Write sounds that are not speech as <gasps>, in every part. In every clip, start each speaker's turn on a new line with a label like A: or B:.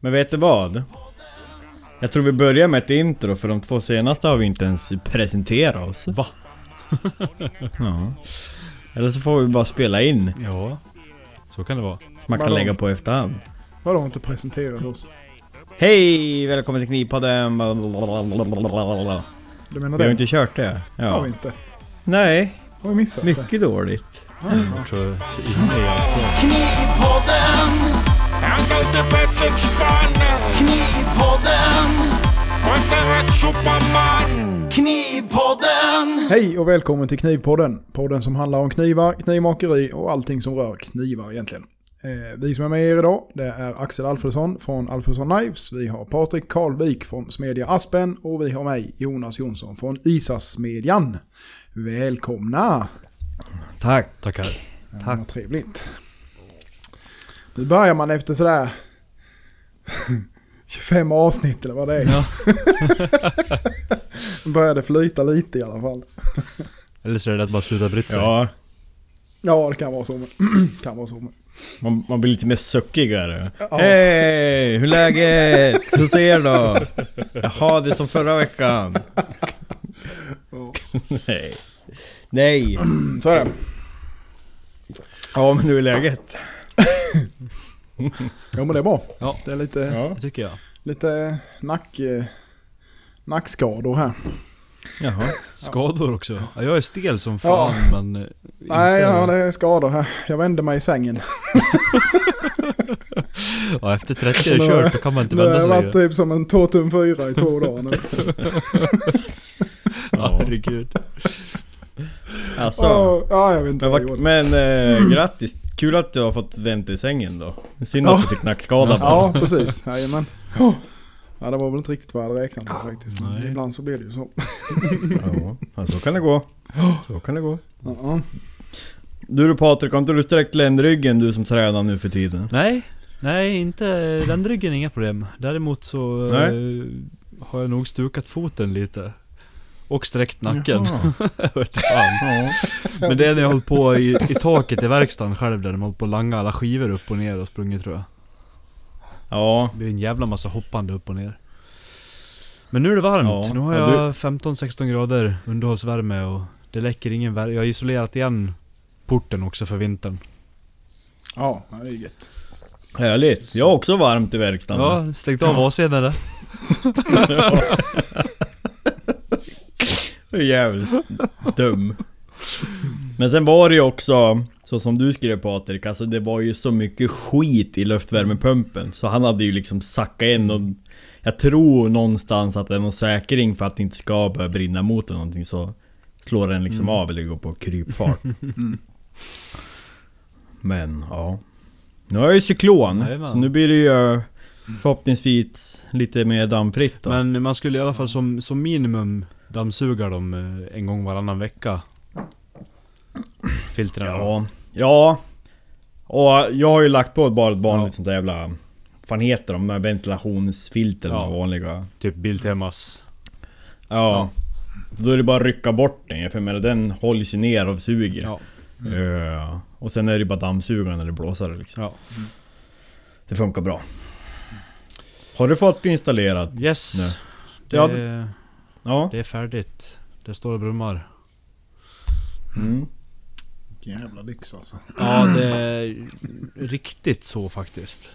A: Men vet du vad? Jag tror vi börjar med ett intro för de två senaste har vi inte ens presenterat oss.
B: Va? <laughs>
A: Ja. Eller så får vi bara spela in.
B: Ja, så kan det vara.
A: Så man kan
C: Vadå?
A: lägga på efterhand.
C: Vadå inte presenterat oss?
A: Hej! Välkommen till Knivpodden.
C: Du menar
A: Vi har
C: det?
A: inte kört det.
C: Har
A: Ja.
C: vi inte?
A: Nej,
C: Har vi missat det?
A: mycket dåligt.
C: Ja,
B: Jag tror så inne i allt.
D: Knivpodden,
E: Inte bättre än Spanien.
D: Knivpodden. Knivpodden.
C: Hej och välkommen till Knivpodden. Podden som handlar om knivar, knivmakeri och allting som rör knivar egentligen. Eh, vi som är med er idag det är Axel Alfredsson från Alfredsson Knives. Vi har Patrik Karlvik från Smedja Aspen och vi har mig Jonas Jonsson från Isasmedjan. Välkomna!
A: Tack.
B: Tackar.
C: Ja, vad trevligt. Nu börjar man efter sådär <laughs> 25 avsnitt eller vad det är.
B: Ja. <laughs>
C: Började flyta lite i alla fall. <laughs>
B: Eller så är det att bara sluta bryta sig.
A: Ja,
C: Ja, det kan vara så. <clears throat> Kan vara så.
A: Man, man blir lite mer suckigare.
C: Ja.
A: Hej! Hur är läget? Hur ser då? Jaha, det är som förra veckan. Nej. Nej.
C: Så är det.
A: Ja, men hur är läget? <laughs>
C: Jo men det är bra.
B: Ja.
C: Det är lite,
A: Ja.
B: Det tycker jag.
C: lite nack, eh, nackskador här.
A: Jaha.
B: Skador också. Ja, jag är stel som fan men... eh,
C: Nej,
B: inte-
C: ja, det är skador här. Jag vände mig i sängen. <laughs>
B: ja, efter 30 är det kört, då kan man inte
C: har
B: vända
C: jag
B: sig
C: varit
B: längre.
C: typ som en 2 tum 4 i två dagar nu. <laughs>
B: Ja, herregud.
A: Alltså.
C: Ja, ja, jag vet inte
A: Men,
C: vad jag gjorde.
A: men eh, grattis. Kul att du har fått vänta i sängen då. Synd
C: Ja.
A: att du fick nackskada bara.
C: Ja, precis. Jajamän. Ja, det var väl inte riktigt vad jag hade räknat med faktiskt. Men
B: Nej.
C: ibland så blir det ju så.
A: Ja, så kan det gå. Så kan det gå.
C: Ja.
A: Du då Patrik, har inte du sträckt ländryggen du som tränar nu för tiden?
B: Nej, nej inte ländryggen inga problem. Däremot så eh, har jag nog stukat foten lite. Och sträckt nacken. <laughs>
A: Ja.
B: Men det är när jag hållit på i, i taket i verkstaden själv där de hållit på att langa alla skivor upp och ner och sprungit tror jag.
A: Ja.
B: Det blir en jävla massa hoppande upp och ner. Men nu är det varmt.
A: Ja,
B: Nu har
A: ja,
B: jag 15-16 grader underhållsvärme och det läcker ingen värme. Jag har isolerat igen porten också för vintern.
C: Ja, det är gött.
A: Härligt. Jag har också varmt i verkstaden.
B: Ja, stängt av AC'n eller? <laughs> <laughs>
A: Jävligt dum. Men sen var det ju också, så som du skrev Patrik, alltså det var ju så mycket skit i luftvärmepumpen. Så han hade ju liksom sackat in och jag tror någonstans att det är någon säkring för att det inte ska börja brinna mot eller någonting så slår den liksom av eller går på krypfart. Men ja. Nu har jag ju cyklon,
B: Jajamän.
A: så nu blir det ju förhoppningsvis lite mer dammfritt då.
B: Men man skulle i alla fall som, som minimum dammsuga dem eh, en gång varannan vecka. Filtren.
A: Ja, ja. Och jag har ju lagt på bara ett vanligt
B: Ja.
A: sånt där jävla... Fan heter de? Ventilationsfiltren,
B: Ja.
A: vanliga.
B: Typ Biltemas.
A: Ja. Då är det bara att rycka bort den, för jag menar den hålls ju ner och suger.
B: Ja.
A: Ja. Och sen är det bara dammsugaren eller blåsare liksom.
B: ja.
A: Det funkar bra. Har du fått installerat?
B: Yes.
A: Nu.
B: Det,
A: Ja, Ja.
B: det är färdigt. Det står och brummar.
A: Mm.
C: Jävla lyx alltså.
B: Ja, det är riktigt så faktiskt.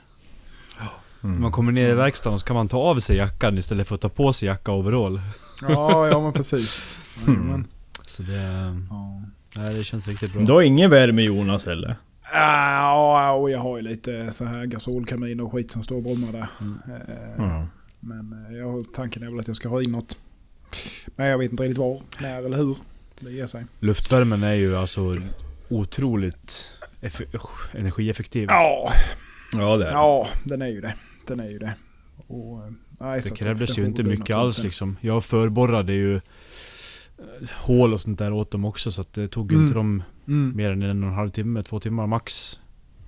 B: När man kommer ner i verkstaden så kan man ta av sig jackan istället för att ta på sig jacka och overall.
C: Ja, ja men precis. Men,
B: Så det...
C: ja.
B: Nej, det känns riktigt bra.
A: Du har ingen värme Jonas heller?
C: Ja, och jag har ju lite så här gasolkamin och skit som står och brummar där.
B: Mm.
C: Eh. Men eh, jag, har- tanken är väl att jag ska ha in något. Men jag vet inte riktigt var, när eller hur det ger sig.
B: Luftvärmen är ju alltså otroligt eff- energieffektiv.
C: Ja,
A: Ja det är
C: ja den är ju det. Den är ju det. Och, eh, nej,
B: Det krävdes ju inte mycket alls liksom. Jag förborrade ju eh, hål och sånt där åt dem också så att det tog ju
C: Mm.
B: inte dem
C: Mm.
B: mer än en och en halv timme, två timmar max.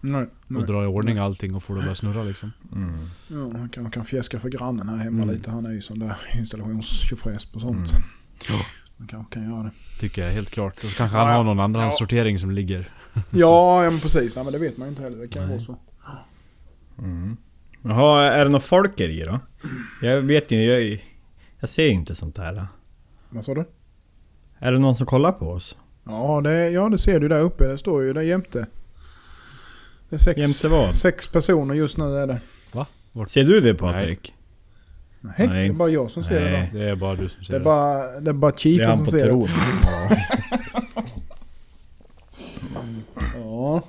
C: Nej, nej.
B: Och dra i ordning allting och få det att börja snurra liksom.
A: Mm.
C: Ja, han kan, kan fjäska för grannen här hemma
B: Mm.
C: lite. Han är ju sån där installationstjofräs på sånt.
A: Mm.
B: Ja.
C: Han kanske kan göra det.
B: Tycker jag helt klart. Och så kanske han
C: ja.
B: har någon annan
C: Ja.
B: sortering som ligger. <laughs>
C: Ja, ja men precis. Nej, men det vet man ju inte heller. Det kan ju
B: Nej.
C: vara så.
A: Mm. Jaha, är det något folk i då? Jag vet ju, jag, jag ser inte sånt här.
C: Vad sa du?
A: Är det någon som kollar på oss?
C: Ja det, ja, det ser du där uppe. Det står ju där jämte. Det är sex,
A: Jämte vad?
C: sex personer just nu är det.
A: Ser du det Patrik?
C: Nej,
A: Nej.
C: det är bara jag som ser det.
A: Nej.
C: Då.
B: Det är bara du som ser
C: Det
B: det.
C: är bara, det är bara
A: Det är
C: Chiefen som
A: på
C: ser det.
A: tron. <laughs>
C: Ja.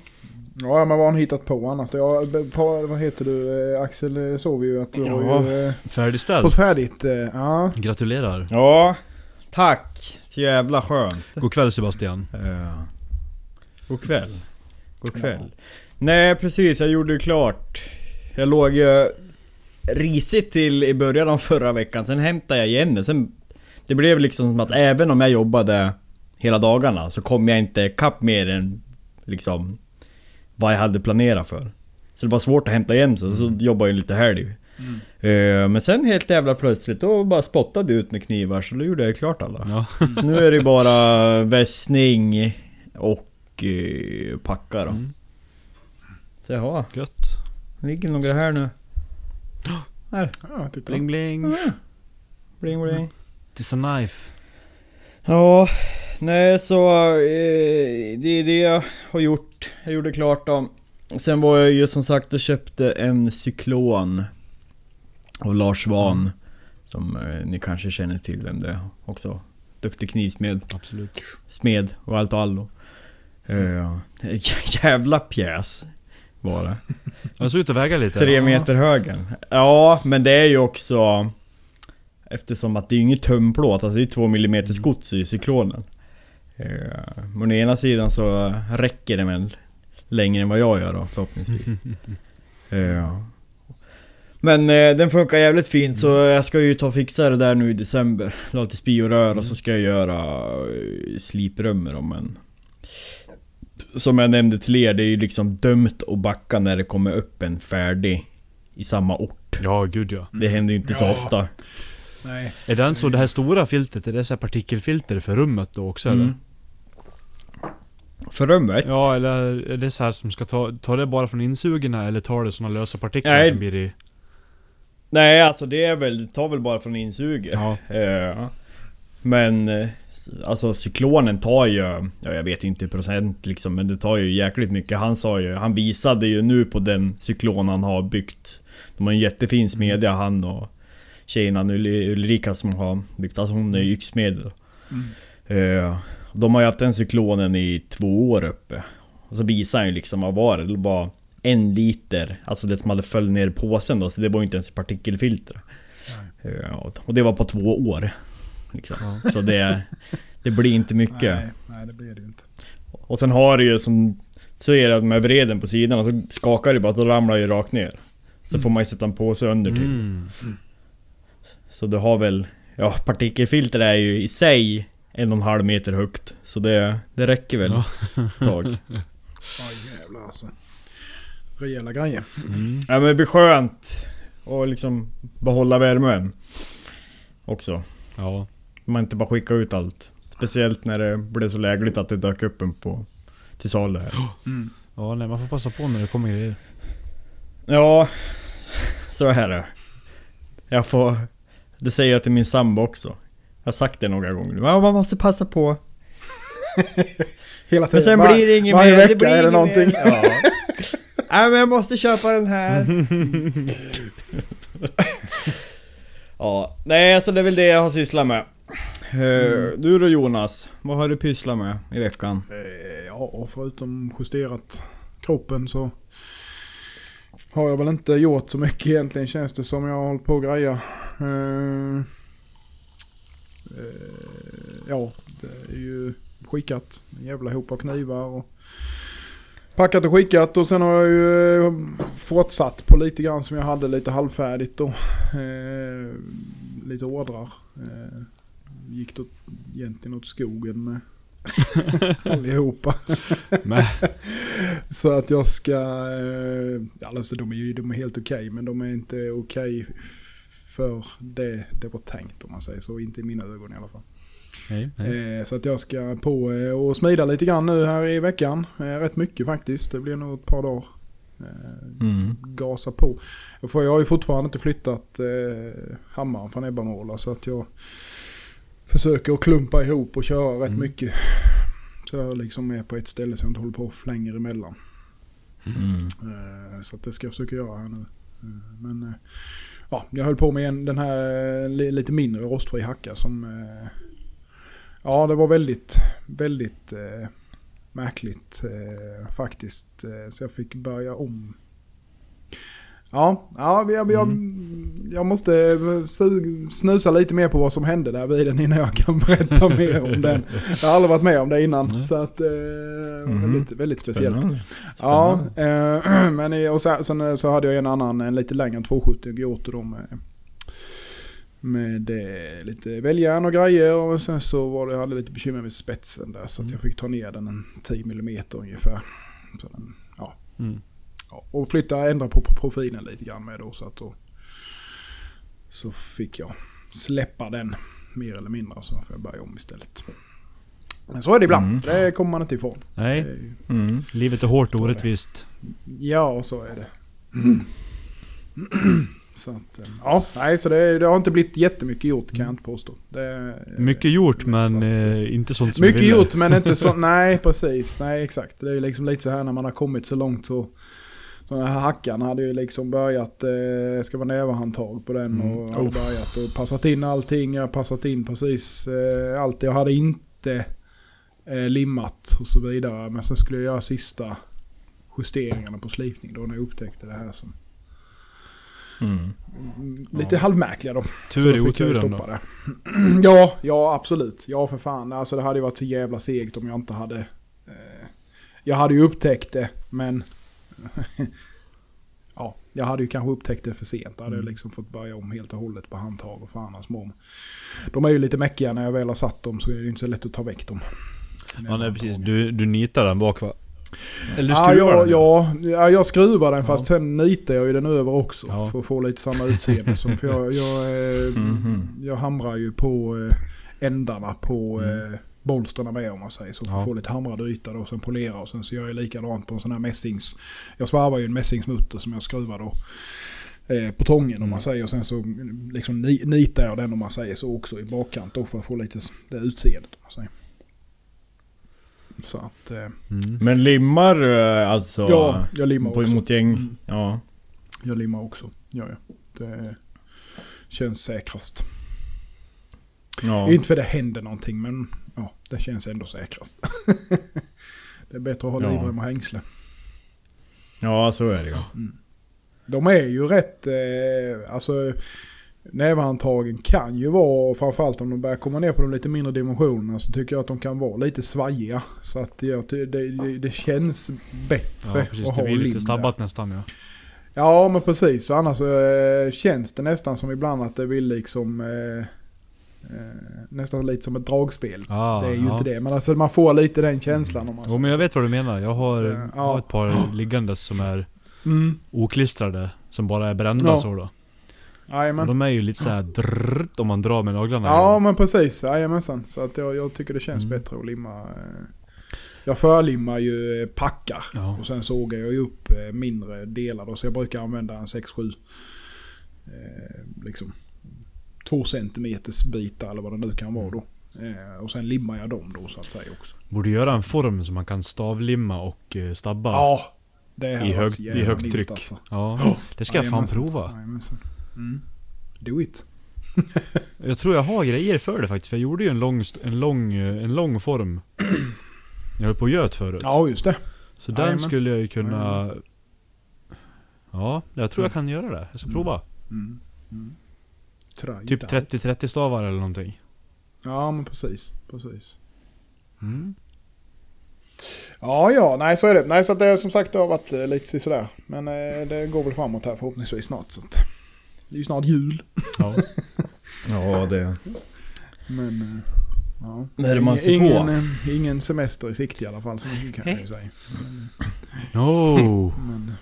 C: Ja, men vad har han hittat på annars? Ja, på, vad heter du? Eh, Axel eh, såg vi ju att du
B: Ja.
C: har ju eh,
B: Färdigställt.
C: fått färdigt. Ja.
B: Gratulerar.
A: Ja, tack. Jävla skönt.
B: God kväll Sebastian.
A: Uh, god kväll. God kväll. Nej precis, jag gjorde ju klart. Jag låg ju risigt till i början av förra veckan, sen hämtade jag igen. Sen, det blev liksom som att även om jag jobbade hela dagarna så kom jag inte ikapp mer än liksom vad jag hade planerat för. Så det var svårt att hämta igen så, så jobbade jag lite helg. Eh, men sen helt jävla plötsligt då bara spottade jag ut med knivar så då gjorde jag klart alla.
B: Ja.
A: Så nu är det bara vässning och eh, packa då.
B: Mm.
A: Så jaha,
B: Gött.
A: det ligger några här nu. <gasps> Här,
C: ja, titta.
B: Bling bling.
A: bling bling.
B: It's a knife.
A: Ja, nej så eh, det är det jag har gjort. Jag gjorde klart då. Sen var jag ju som sagt och köpte en cyklon av Lars Svahn. Som eh, ni kanske känner till vem det är också. Duktig knivsmed.
B: Absolut.
A: Smed och allt och allo. Uh, <laughs> jävla pjäs var det.
B: Jag såg ut att väga lite.
A: Tre meter högen. Ja, men det är ju också... Eftersom att det är ju inget tömplåt, alltså det är två millimeters gods i cyklonen. Men å ena sidan så räcker det väl längre än vad jag gör då förhoppningsvis. <laughs> Eh, Men eh, den funkar jävligt fint så jag ska ju ta och fixa det där nu i december. La lite spiorör och så ska jag göra eh, sliprömmer om en... Som jag nämnde till er, det är ju liksom dömt att backa när det kommer upp en färdig i samma ort.
B: Ja, gud ja.
A: Det händer ju inte så
C: Ja.
A: ofta.
C: Nej.
B: Är den så, det här stora filtret, är det så här partikelfilter för rummet då också
A: Mm.
B: eller?
A: För rummet?
B: Ja, eller är det så här som ska ta, ta det bara från insugerna eller tar det såna lösa partiklar
A: Nej.
B: som blir i...
A: Nej alltså det är väl, det tar väl bara från insuget.
B: Ja.
A: Eh, Men eh, alltså cyklonen tar ju, ja, jag vet inte procent liksom, men det tar ju jäkligt mycket. Han sa ju, han visade ju nu på den cyklon han har byggt. De har en jättefin smedja han och tjejen Ul- Ulrika som har byggt, alltså hon är ju yxsmed. Eh, De har ju haft den cyklonen i två år uppe. Och så visade han ju liksom, vad var det? Det var en liter, alltså det som hade följt ner i påsen då, så det var ju inte ens partikelfilter. Ja, och det var på två år. Liksom. Så det, det blir inte mycket.
C: Nej, nej, det blir det ju inte.
A: Och sen har det ju som... Så är det med vreden på sidan och så skakar det bara, då ramlar ju rakt ner. Så får man ju sätta en påse under till.
B: Mm.
A: Så du har väl... Ja, partikelfilter är ju i sig en och en halv meter högt. Så det, det räcker väl
B: Ja.
A: ett tag. <laughs>
C: Ja jävlar alltså. Rejäla grejer.
B: Mm.
A: Ja men det blir skönt. Och liksom behålla värmen. Också.
B: Ja.
A: Man inte bara skicka ut allt. Speciellt när det blev så lägligt att det dök upp en på... Till salu här. <gasps>
C: Mm.
B: Ja, nej, man får passa på när det kommer grejer.
A: Ja, <laughs> så är det. Jag får... Det säger jag till min sambo också. Jag har sagt det några gånger nu. Ja, man måste passa på.
C: Hela
A: Men
C: tiden.
A: sen
C: Var-
A: blir det inget
C: varje
A: mer.
C: vecka
A: blir
C: är det någonting.
A: Ja. <laughs> Nej men jag måste köpa den här. <laughs> ja, nej så det är väl det jag har sysslat med. Eh, Du då Jonas, vad har du pysslat med i veckan?
C: Eh, Ja, förutom justerat kroppen så har jag väl inte gjort så mycket egentligen känns det som jag har hållit på och greja. Eh, eh, ja, det är ju skickat en jävla hop av knivar och packat och skickat och sen har jag ju eh, fortsatt på lite grann som jag hade lite halvfärdigt då. Eh, lite ordrar. Eh, gick då egentligen åt skogen med <laughs> allihopa. <laughs> Så att jag ska, eh, alltså de är ju de är helt okej men de är inte okej för det det var tänkt om man säger så. Inte i mina ögon i alla fall.
B: Nej, nej.
C: Eh, så att jag ska på eh, och smida lite grann nu här i veckan. Eh, rätt mycket faktiskt. Det blir nog ett par dagar
A: Mm.
C: gasa på. För jag har ju fortfarande inte flyttat hammaren från Ebbamåla så att jag försöker att klumpa ihop och köra rätt
B: Mm.
C: mycket. Så jag liksom är på ett ställe så jag inte håller på och flänger emellan.
A: Mm.
C: Så att det ska jag försöka göra här nu. Men ja, jag höll på med en, den här li, lite mindre rostfri hacka som... Eh, ja, det var väldigt, väldigt eh, märkligt eh, faktiskt. Eh, så jag fick börja om. Ja, ja jag, jag, jag måste su- snusa lite mer på vad som hände där vid den innan jag kan <laughs> berätta mer om den. Jag har aldrig varit med om det innan. Så att, eh,
A: Mhm.
C: väldigt, väldigt speciellt.
A: Spännande.
C: Ja, eh, <clears throat> men i- och sen, sen så hade jag en annan, en lite längre än 270 Giotto då med, med eh, lite väljärn och grejer. Och sen så var det, jag hade lite bekymmer med spetsen där så att jag fick ta ner den en 10 mm ungefär. Så den, ja,
B: Mm.
C: ja, och flytta, ändra på, på profilen lite grann med då så att då så fick jag släppa den mer eller mindre och så får jag börja om istället. Men så är det ibland,
A: Mm.
C: det kommer man inte ifrån. Det
B: Nej,
C: är ju-
A: Mm.
B: livet är hårt och orättvist.
C: Ja, så är det. <clears throat> Så att, eh, ja, nej, så det, det har inte blivit jättemycket gjort kan jag inte påstå. Det, är-
B: Mycket gjort men eh, inte sånt som
C: Mycket gjort men inte så, <laughs> nej precis, nej exakt. Det är ju liksom lite så här när man har kommit så långt så så den här hackan hade ju liksom börjat, eh, ska vara näverhandtag på den
B: Mm.
C: och hade börjat och passat in allting. Jag har passat in precis eh, allt. Jag hade inte eh, limmat och så vidare. Men sen skulle jag göra sista justeringarna på slipning då när jag upptäckte det här som
A: Mm.
C: lite halvmärkliga då.
B: Tur i
C: jag
B: oturen då. <clears throat>
C: ja, ja absolut. Ja för fan. Alltså det hade ju varit så jävla segt om jag inte hade... Eh, jag hade ju upptäckt det men... <laughs> ja, jag hade ju kanske upptäckt det för sent. Då hade
B: Mm.
C: jag liksom fått börja om helt och hållet på handtag och fan hans mom. De är ju lite mäckiga när jag väl har satt dem så är det ju inte så lätt att ta väck dem.
B: Ja, nej, precis. Du, du nitar den bak va? Eller
C: Ja,
B: skruvar
C: ja,
B: den?
C: ja, ja, jag skruvar den
B: Ja.
C: fast sen nitar jag ju den över också.
B: Ja.
C: För att få lite samma utseende. som, för jag, jag, eh,
A: Mhm.
C: jag hamrar ju på eh, ändarna på
B: Mm.
C: eh, bolsterna med om man säger så. För
B: Ja.
C: att få lite hamrad yta då. Sen polera och sen så gör jag likadant på en sån här mässings... Jag svarvar ju en mässingsmutter som jag skruvar då. Eh, på tången om
B: Mm.
C: man säger. Och sen så mm, liksom ni, nitar jag den om man säger så också i bakkant då. För att få lite det utseendet om man säger. Så att... Eh,
B: Mm.
A: Men limmar eh, alltså?
C: ja, jag limmar
A: på,
C: också.
A: Mot gäng?
C: Mm.
A: Ja.
C: Jag limmar också. Ja, ja. Det känns säkrast.
A: ja.
C: Inte för det händer någonting men ja, det känns ändå säkrast. <laughs> det är bättre att ha
A: Ja.
C: livrem och hängsle.
A: Ja, så är det ju.
C: De är ju rätt, eh, alltså näverhandtagen kan ju vara, framförallt om de börjar komma ner på de lite mindre dimensionerna så tycker jag att de kan vara lite svajiga. Så att jag, det, det, det känns bättre
B: Ja precis,
C: att
B: det
C: ha
B: blir
C: lim
B: lite
C: där.
B: stabbat nästan ja.
C: Ja men precis, för annars eh, känns det nästan som ibland att det vill liksom eh, eh, nästan lite som ett dragspel.
B: Ah,
C: det är ju
B: ja.
C: inte det, men alltså man får lite den känslan om man
B: Jo men jag vet vad du menar. Jag
C: Så
B: har,
C: att, eh, ja.
B: har ett par liggandes som är
C: så. Mm.
B: oklistrade. Som bara är brända
C: Ja.
B: så då.
C: Jajamän.
B: de är ju lite såhär drrrt om man drar med naglarna.
C: Ja men precis, jajamensan. Så att jag, jag tycker det känns
B: Mm.
C: bättre att limma. eh. Jag förlimmar ju eh, packar.
B: Ja.
C: Och sen sågar jag ju upp eh, mindre delar då. Så jag brukar använda en 6-7 eh, liksom 2 centimeters bitar eller vad det nu kan vara då. Eh, och sen limmar jag dem då så att säga också.
B: Borde göra en form som man kan stavlimma och stabba.
C: Ja,
B: I, hög, i högt tryck.
C: alltså.
B: Ja, det ska jag fan prova.
C: Jajamensan. Mm. Do it. <laughs>
B: Jag tror jag har grejer för det faktiskt. För jag gjorde ju en lång, en lång, eh, en lång form. Jag höll på och göt förut.
C: Ja just det.
B: Så den
C: Jajamän.
B: skulle jag ju kunna... Ja, jag tror jag kan göra det. Jag ska prova.
C: Mm. Mm.
B: Typ
C: it out.
B: 30-30 stavar eller någonting.
C: Ja men precis. precis.
B: Mm.
C: Ja, ja, nej så är det. Nej, så att det som sagt det har varit eh, lite sådär. Men eh, det går väl framåt här förhoppningsvis snart. Så att, det är ju snart jul.
B: Ja.
A: Ja, det...
C: Men eh, ja.
A: Närmar sig
C: ingen,
A: på.
C: eh, ingen semester i sikte i alla fall. Så mycket kan jag ju säga.
B: Oh,
C: Men,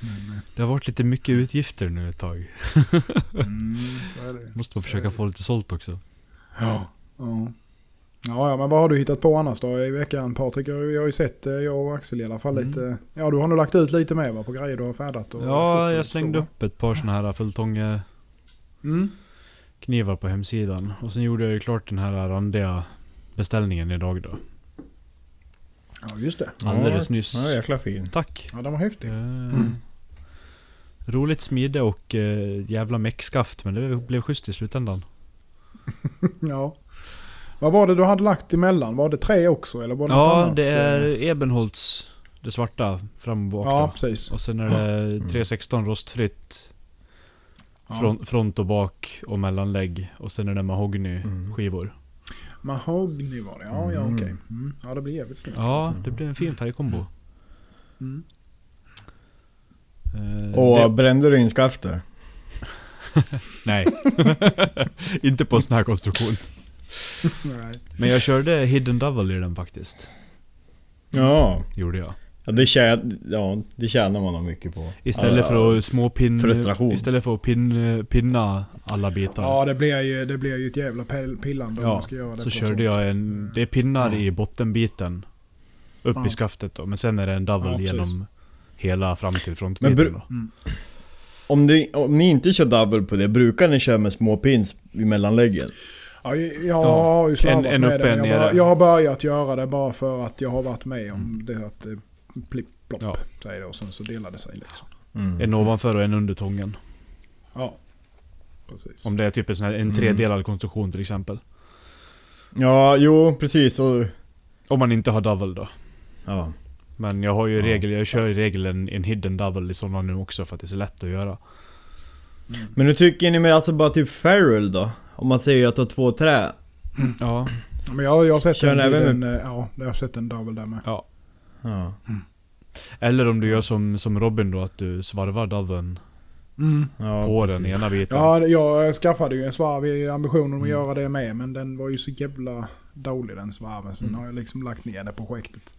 C: men
B: det har varit lite mycket utgifter nu ett tag.
C: mm, så är det.
B: Måste
C: Så
B: man försöka
C: är det.
B: få lite sålt också.
C: Ja. ja. Ja, ja, men vad har du hittat på annars då i veckan Patrik? Jag jag har ju sett, eh, jag och Axel i alla fall
B: Mm.
C: lite. Ja, du har nog lagt ut lite mer va, på grejer du har färdat och
B: Ja,
C: upp
B: jag slängde
C: så,
B: upp ett par såna här fulltånge
C: Mm.
B: knivar på hemsidan. Och sen gjorde jag ju klart den här randiga beställningen idag då.
C: Ja, just det.
B: Alldeles
A: ja,
B: nyss.
A: Ja, jäkla fin.
B: Tack.
C: Ja, den var häftig.
B: Eh, Roligt smide och eh, jävla meckskaft men det blev schysst i slutändan. <laughs>
C: Ja. Vad var det du hade lagt emellan? Var det tre också eller var det
B: Ja,
C: annat?
B: det är Ebenholts, det svarta, fram och bak
C: Ja, precis.
B: Och sen är det 316 rostfritt.
C: Ja.
B: Front, front och bak och mellanlägg. Och sen är det mahogny skivor.
C: Mahogny var det, ja, ja
A: Mm.
C: okej. Mm. Ja, det blir jävligt snyggt.
B: Ja, det blir en fin färgkombo.
C: Mm.
B: Eh,
A: Och
B: det,
A: brände du in skaftet? <laughs>
B: nej. <laughs> Inte på en sån här konstruktion. Men jag körde hidden double i den faktiskt.
A: Ja.
B: Gjorde jag.
A: Ja det, tjä- ja, det tjänar man nog mycket på.
B: Istället
A: ja,
B: för att småpin...
A: Frustration.
B: Istället för att pin, pinna alla bitar.
C: Ja, det blir ju, det blir ju ett jävla pillande om
B: Ja,
C: man ska göra det
B: så körde jag en... Det är pinnar i bottenbiten. Upp
C: Ja.
B: i skaftet då. Men sen är det en double
C: Ja,
B: genom hela fram till
A: Men
B: frontbiten då.
A: Om, det, om ni inte kör double på det, brukar ni köra med små pins i mellanläggen?
C: Ja, jag, har ju slarvat
B: en
C: med
B: uppe,
C: det.
B: en
C: Jag, bara, jag har börjat göra det bara för att jag har varit med om det att det plipp plopp
B: Ja.
C: säger det och sen så delar det sig liksom.
A: Mm.
B: En ovanför och en under tången.
C: Ja, precis.
B: Om det är typ en, sån här, en
A: Mm.
B: tredelad konstruktion till exempel.
A: Ja, jo precis. Och,
B: Om man inte har double då.
A: ja.
B: Men jag har ju
A: Ja.
B: regel, jag kör i regel en, en hidden double i sådana nu också för att det är så lätt att göra.
A: Men hur tycker ni med alltså bara typ Ferrell då? Om man säger att du har två trä.
B: Ja.
C: Ja, Men jag, jag har sett
A: Kör
C: en,
A: även
C: en, eh, ja, jag har sett en double där med.
B: ja.
A: Ja.
B: Eller om du gör som, som Robin då, att du svarvar doublen
C: Mm.
A: ja
B: på
A: precis.
B: den ena biten.
C: Ja, jag skaffade ju en svarv i ambitionen att
B: Mm.
C: göra det med. Men den var ju så jävla dålig den svarven. Sen
B: Mm.
C: har jag liksom lagt ner det projektet.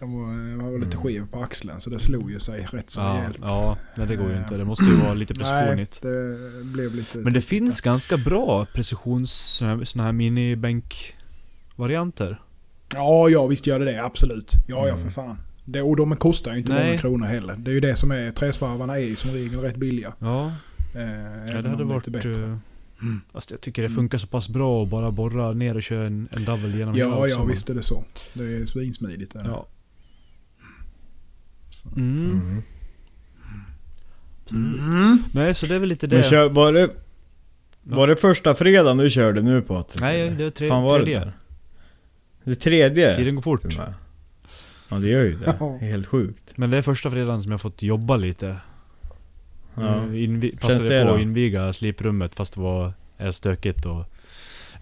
C: Den var, var lite
A: Mm.
C: skev på axeln så det slog ju sig rätt så
B: Ja,
C: rejält.
B: ja, nej det går ju inte. Det måste ju vara lite
C: Nej,
B: precisionigt.
C: det blev lite...
B: Men det finns ganska bra precisions... såna här- minibänk-varianter.
C: Ja, ja visst gör det det. Absolut. Ja, ja
A: Mm.
C: för fan. Det, och de kostar ju inte
B: Nej.
C: många kronor heller. Det är ju det som är... Träsvarvarna är ju som regel rätt billiga.
B: Ja,
C: Eh,
B: ja det hade varit...
C: lite bättre.
B: eh,
C: Mm.
B: Fast jag tycker det funkar så pass bra att bara borra ner och köra en, en double genom hela
C: Ja,
B: också,
C: ja
B: men-
C: visst är det så. Det är svinsmidigt.
B: Ja.
C: Så.
B: Mm.
A: Mm.
C: Mm.
B: Nej, så det är väl lite det.
A: Men kör, var det... Var det första fredagen du körde nu Patrik?
B: Nej, det är tre,
A: Fan var
B: tredje.
A: det? Det tredje?
B: Tiden går fort.
A: Ja det gör ju det.
C: Ja.
A: Det är helt sjukt.
B: Men det är första fredagen som jag fått jobba lite.
A: Ja.
B: Mm, Invi- passade
A: det
B: på
A: då?
B: att inviga sliprummet fast det var är stökigt och...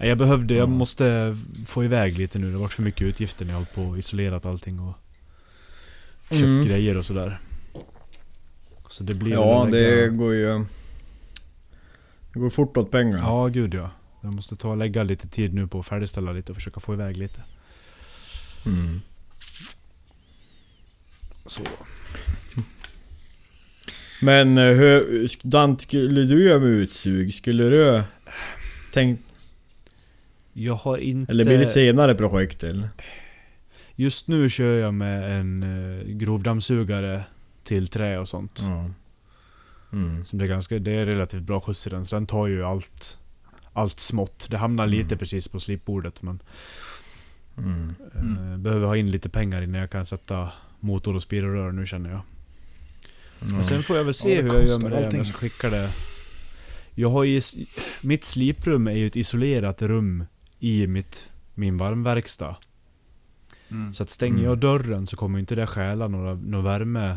B: Jag behövde, jag
A: Ja.
B: måste få iväg lite nu. Det har varit för mycket utgifter när jag har hållit på och isolerat allting och... Köpt
A: Mm.
B: grejer och sådär. Så det blir
A: Ja, det
B: lägga-
A: går ju... Det går fort åt pengar.
B: Ja, gud ja. Jag måste ta och lägga lite tid nu på att färdigställa lite och försöka få iväg lite.
A: Mm.
B: Så.
A: Men eh, hur, sk- Dant, skulle du göra med utsug? Skulle du tänkt...
B: Jag har inte...
A: Eller blir det ett senare projekt eller?
B: Just nu kör jag med en uh, grovdammsugare till trä och sånt.
A: Ja. Mm.
B: Som det, är ganska, det är relativt bra skjuts i den, så den tar ju allt, allt smått. Det hamnar
A: Mm.
B: lite precis på slipbordet men
A: Mm.
B: eh, behöver ha in lite pengar innan jag kan sätta motor och spirrör nu känner jag. Men sen får jag väl se
C: Ja,
B: hur jag gör med det
C: allting.
B: jag ska skicka det. Jag har ju, mitt sliprum är ju ett isolerat rum i mitt, min varmverkstad.
C: Mm.
B: Så att stänger
A: Mm.
B: jag dörren så kommer inte det stjäla några, någon värme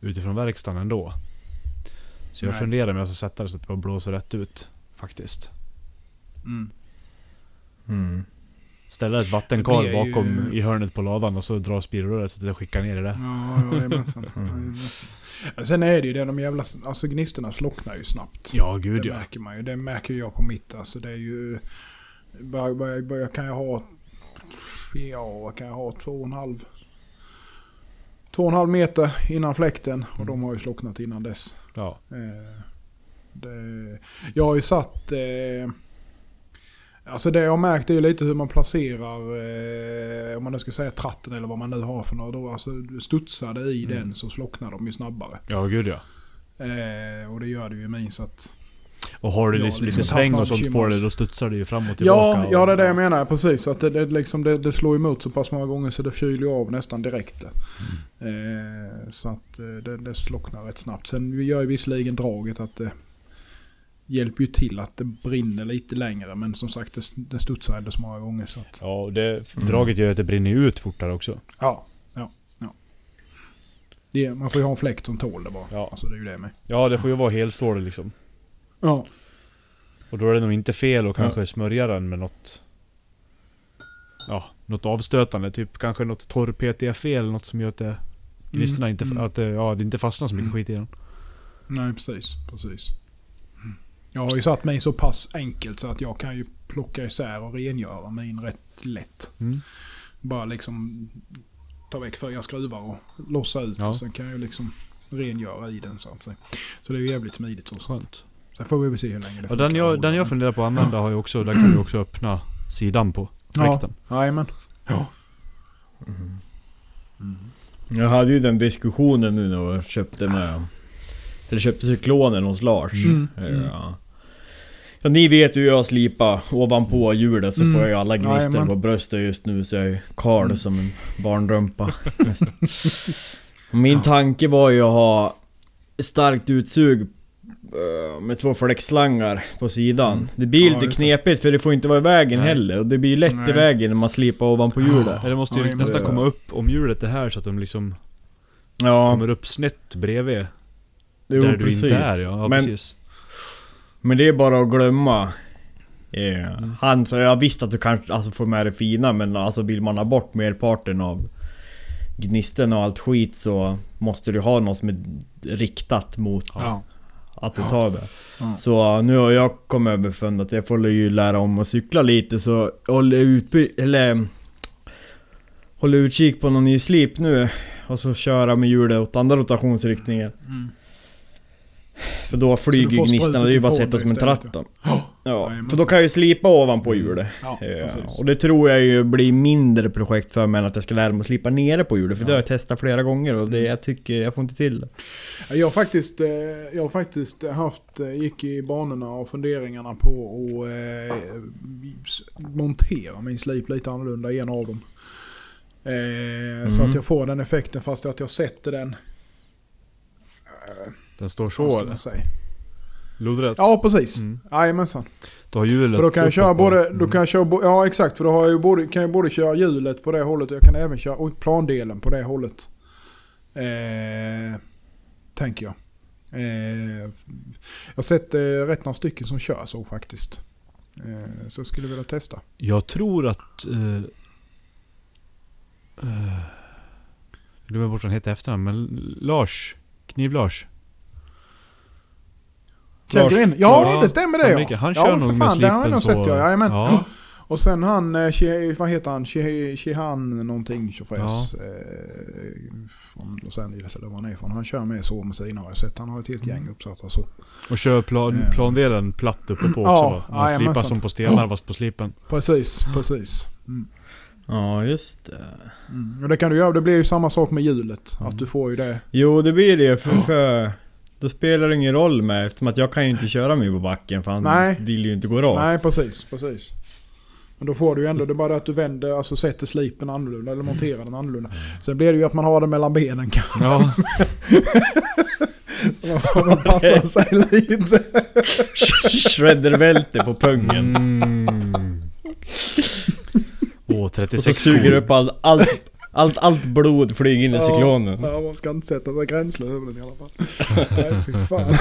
B: utifrån verkstaden ändå. Så jag
C: Nej.
B: funderar om jag ska sätta det så att det bara blåser rätt ut. Faktiskt.
C: Mm.
A: Mm.
B: Ställa ett vattenkar
C: blir ju-
B: bakom i hörnet på ladan och så dra spirrröret så att det skickar ner i det.
C: Ja, jajamensan.
A: Mm.
C: Ja, Sen är det ju det, de jävla... Alltså gnistorna slocknar ju snabbt.
B: Ja, gud
C: det
B: ja.
C: märker man ju. Det märker jag på mitt. Alltså det är ju... Bara, bara, bara, kan jag ha... Ja, vad kan jag ha? Två och en halv... Två och en halv meter innan fläkten. Och de har ju slocknat innan dess.
B: ja.
C: Eh, det, jag har ju satt... Eh, Alltså det jag har märkt är ju lite hur man placerar, eh, om man nu ska säga tratten eller vad man nu har för några då. Alltså studsar det i
B: Mm.
C: den så slocknar de ju snabbare.
B: Ja, gud ja.
C: Eh, och det gör det ju i min så att...
B: Och har du
C: Ja,
B: liksom
C: liksom
B: lite
C: haft
B: sväng och sånt på dig, då studsar det ju fram och tillbaka.
C: Ja, ja det är det jag menar precis. Att det, det, liksom, det, det slår emot så pass många gånger så det kyler ju av nästan direkt.
B: Mm.
C: Eh, så att eh, det, det slocknar rätt snabbt. Sen vi gör ju visserligen draget att det hjälper ju till att det brinner lite längre. Men som sagt det, det studsar ändå så många gånger så att...
B: Ja, och det, draget gör att det brinner ut fortare också.
C: Ja, ja, ja. Det, man får ju ha en fläkt som tål det bara.
B: Ja.
C: Alltså det är ju det med.
B: Ja, det får ju vara helstål liksom.
C: Ja.
B: Och då är det nog inte fel att kanske smörja den med något... Ja, något avstötande. Typ kanske något torr PTFE eller något som gör att det... Gnistorna inte...
C: mm.
B: Att det, ja, det inte fastnar så mycket
C: Mm.
B: skit i den.
C: Nej, precis. precis. Jag har ju satt mig så pass enkelt så att jag kan ju plocka isär och rengöra min rätt lätt.
B: Mm.
C: Bara liksom ta väck fyra skruvar och lossa ut.
B: Ja.
C: Och sen kan jag ju liksom rengöra i den så att säga. Så det är ju jävligt smidigt. Och.
B: Skönt.
C: Sen får vi väl se hur länge det
B: Och den jag, den jag funderar på att använda har ju också... Där kan du också öppna sidan på
C: Ja.
B: fläkten.
C: Jajamän.
A: Jag hade ju den diskussionen nu när jag köpte med... Eller köpte cyklonen hos Lars.
C: Mm.
A: Ja. Ja, ni vet ju hur jag slipar ovanpå hjulet så
C: Mm.
A: får jag ju alla gnistor
C: Jajamän.
A: på bröstet just nu så jag är ju kal
C: Mm.
A: som en barnrumpa. <laughs> Min tanke var ju att ha starkt utsug eh, med två fläktslangar på sidan. Det blir
C: Mm. Ja,
A: lite knepigt för det får inte vara i vägen
B: Nej.
A: heller. Och det blir ju lätt
C: Nej.
A: i vägen när man slipar ovanpå hjulet.
B: Ja, det måste ju
C: Ja,
B: nästan komma upp om hjulet är här så att de liksom
A: Ja,
B: kommer upp snett bredvid.
A: jo,
B: där
A: precis.
B: du inte är ja. ja
A: Men
B: precis.
A: Men det är bara att glömma. Eh,
B: Mm.
A: Han sa, jag visste att du kanske alltså, får med det fina men alltså vill man ha bort merparten av gnisten och allt skit så måste du ha något som är riktat mot
C: Ja
A: att du tar det.
C: Ja.
A: Så nu har jag kommit överfund att jag får ju lära om att cykla lite så håll utby- eller Håll utkik på någon ny slip nu och så köra med hjulet åt andra rotationsriktningen.
C: Mm.
A: För då flyger gnistorna,
C: sprutet
A: det är ju bara att sätta som en tratt då.
C: Ja.
A: Ja, för då kan jag ju slipa ovanpå hjulet.
C: Ja,
A: Ja, och det tror jag ju blir mindre projekt för mig än att jag ska lära mig att slipa nere på hjulet. För det har jag testat flera gånger och det jag tycker, jag får inte till det.
C: Jag har faktiskt, eh, jag har faktiskt haft, eh, gick i banorna och funderingarna på att eh, montera min slip lite annorlunda i en av dem. Eh, Så
A: Mm.
C: att jag får den effekten fast att jag sätter den...
B: Den står så eller?
C: säga?
B: Lodrätt?
C: Ja, precis.
B: Mm.
C: Jajamensan.
B: Du har hjulet
C: För då kan jag köra både,
B: mm.
C: då kan jag köra, ja exakt för då har jag både, kan jag både köra hjulet på det hållet och jag kan även köra och plandelen på det hållet. Eh, tänker jag. Eh, jag har sett eh, rätt några stycken som kör så faktiskt. Eh, så jag skulle vilja testa.
B: Jag tror att... Uh, uh, jag glömmer bort vad han heter efternamn, men Lars. Kniv-Lars.
A: Lars-
C: Gren, ja
B: Ja,
C: det stämmer det ja.
B: Han
C: ja,
B: kör
C: för
B: nog med
C: fan, det har jag nog
B: så...
C: sett ja. Jajamän.
B: Ja. <gasps>
C: Och sen han, eh, vad heter han? She- Shehan någonting tjofräs. Eh, från Los Angeles eller var han är ifrån. Han kör med så med sina har jag sett. Han har ett helt gäng uppsatta så.
B: Och kör plan,
C: Eh.
B: plandelen platt uppe på
C: Ja, <clears throat>
B: också va? Man slipar som på stenar <clears throat> fast på slipen.
C: Precis, precis. Mm.
A: Ja, just det.
C: Mm. Och det kan du göra, det blir ju samma sak med hjulet.
B: Mm.
C: Att du får ju det.
A: Jo, det blir det för, för då spelar det ingen roll med eftersom att jag kan ju inte köra mig på backen för han
C: Nej.
A: vill ju inte gå rakt.
C: Nej, precis, precis. Men då får du ju ändå, det är bara att du vänder, alltså sätter slipen annorlunda eller monterar den annorlunda. Sen blir det ju att man har den mellan benen kanske.
B: Ja. <laughs>
C: Man passar sig lite.
A: Shreddervälte på pungen.
B: Mm. Åh,
A: Och så
B: 36
A: suger
B: skor.
A: upp allt, allt, allt, allt blod flyger in i cyklonen.
C: Ja, man ska inte sätta sig gränsle över den i alla fall. <laughs> Nej, fy fan.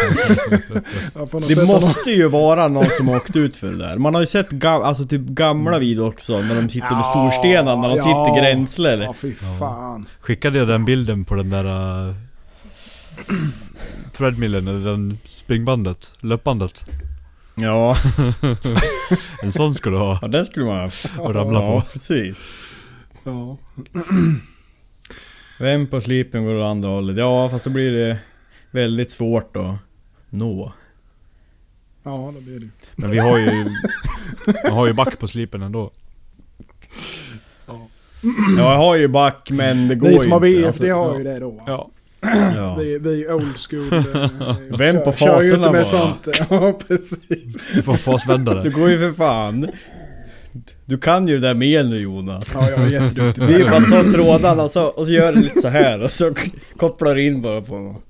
C: <laughs>
A: Det måste ju vara någon som har åkt ut för det där. Man har ju sett gam, alltså typ gamla videor också när de sitter med
C: Ja,
A: storstenar, när de
C: ja.
A: sitter
C: någon-
A: gränsler.
C: Ja, fy fan.
B: Skickade jag den bilden på den där... Uh, threadmillen, eller den springbandet, löpbandet.
A: Ja, <laughs>
B: En sån ska du ha.
A: ja den skulle man
B: Och ramla
A: Ja,
B: på.
A: precis.
C: Ja. <clears throat>
A: Vem på slipen går åt andra hållet? Ja, fast då blir det väldigt svårt att nå.
C: Ja, det blir det.
B: Men vi har ju... Man har ju back på slipen ändå.
A: Ja, jag har ju back men det går
C: Ni som har
A: ju inte.
C: VFD
A: alltså.
C: har ju det då. va?
B: Ja.
A: Ja.
C: Vi, vi old school. eh, <laughs>
A: Vänd på
C: kör- Kör ju inte
A: faserna
C: med
A: bara.
C: sånt. <laughs> Ja, precis.
B: Vi får
A: Det
B: fasvändare.
A: går ju för fan. Du kan ju det där med nu Jonas.
C: Ja, jag är jätteduktig
A: Vi bara tar trådarna och så, och så gör det lite så här och så kopplar du in bara på honom.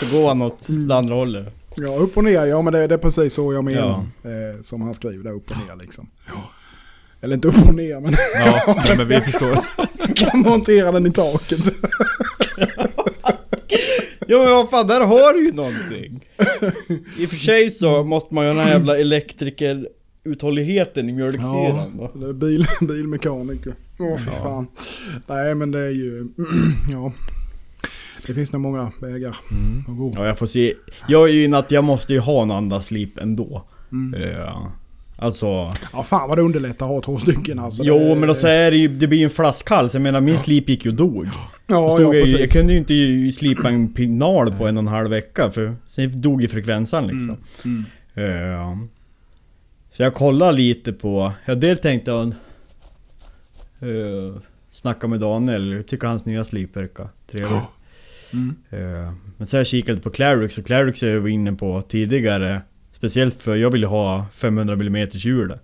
A: Så går han åt det andra hållet.
C: Ja, upp och ner. Ja, men det, det är precis så jag menar.
A: Ja.
C: Eh, som han skriver där, upp och ner liksom. Eller inte upp och ner, men
B: Ja, nej, men vi <laughs> förstår.
C: kan montera den i taket.
A: Ja men vad fan, där har du ju någonting. I och för sig så måste man ju ha den här jävla elektrikeruthålligheten i mjölksyran då.
C: Eller bil, <laughs> bilmekaniker. Åh, fy fan. Nej, men det är ju... <clears throat> ja. Det finns nog många vägar
B: Mm.
C: att gå.
A: Ja jag får se. Jag är ju inne att jag måste ju ha en andaslip ändå.
C: Mm.
A: Ja. Alltså...
C: Ja, fan vad det underlättar att ha två stycken alltså.
A: Jo
C: det,
A: men då så är det ju, det blir ju en flaskhals. Jag menar min slip gick ju och dog.
C: Ja,
A: Då
C: ja,
A: jag, jag kunde ju inte slipa en <clears throat> pinal på en och en halv vecka för sen dog ju frekvensen liksom.
C: Mm. Mm.
A: Ja. Så jag kollade lite på, jag dels tänkte jag uh, Snacka med Daniel, jag tycker hans nya slip verkar trevlig.
C: Mm.
A: Eh, men så har jag kikat lite på Clarix och Clarix är jag var inne på tidigare Speciellt för jag ville ha 500 mm hjul där.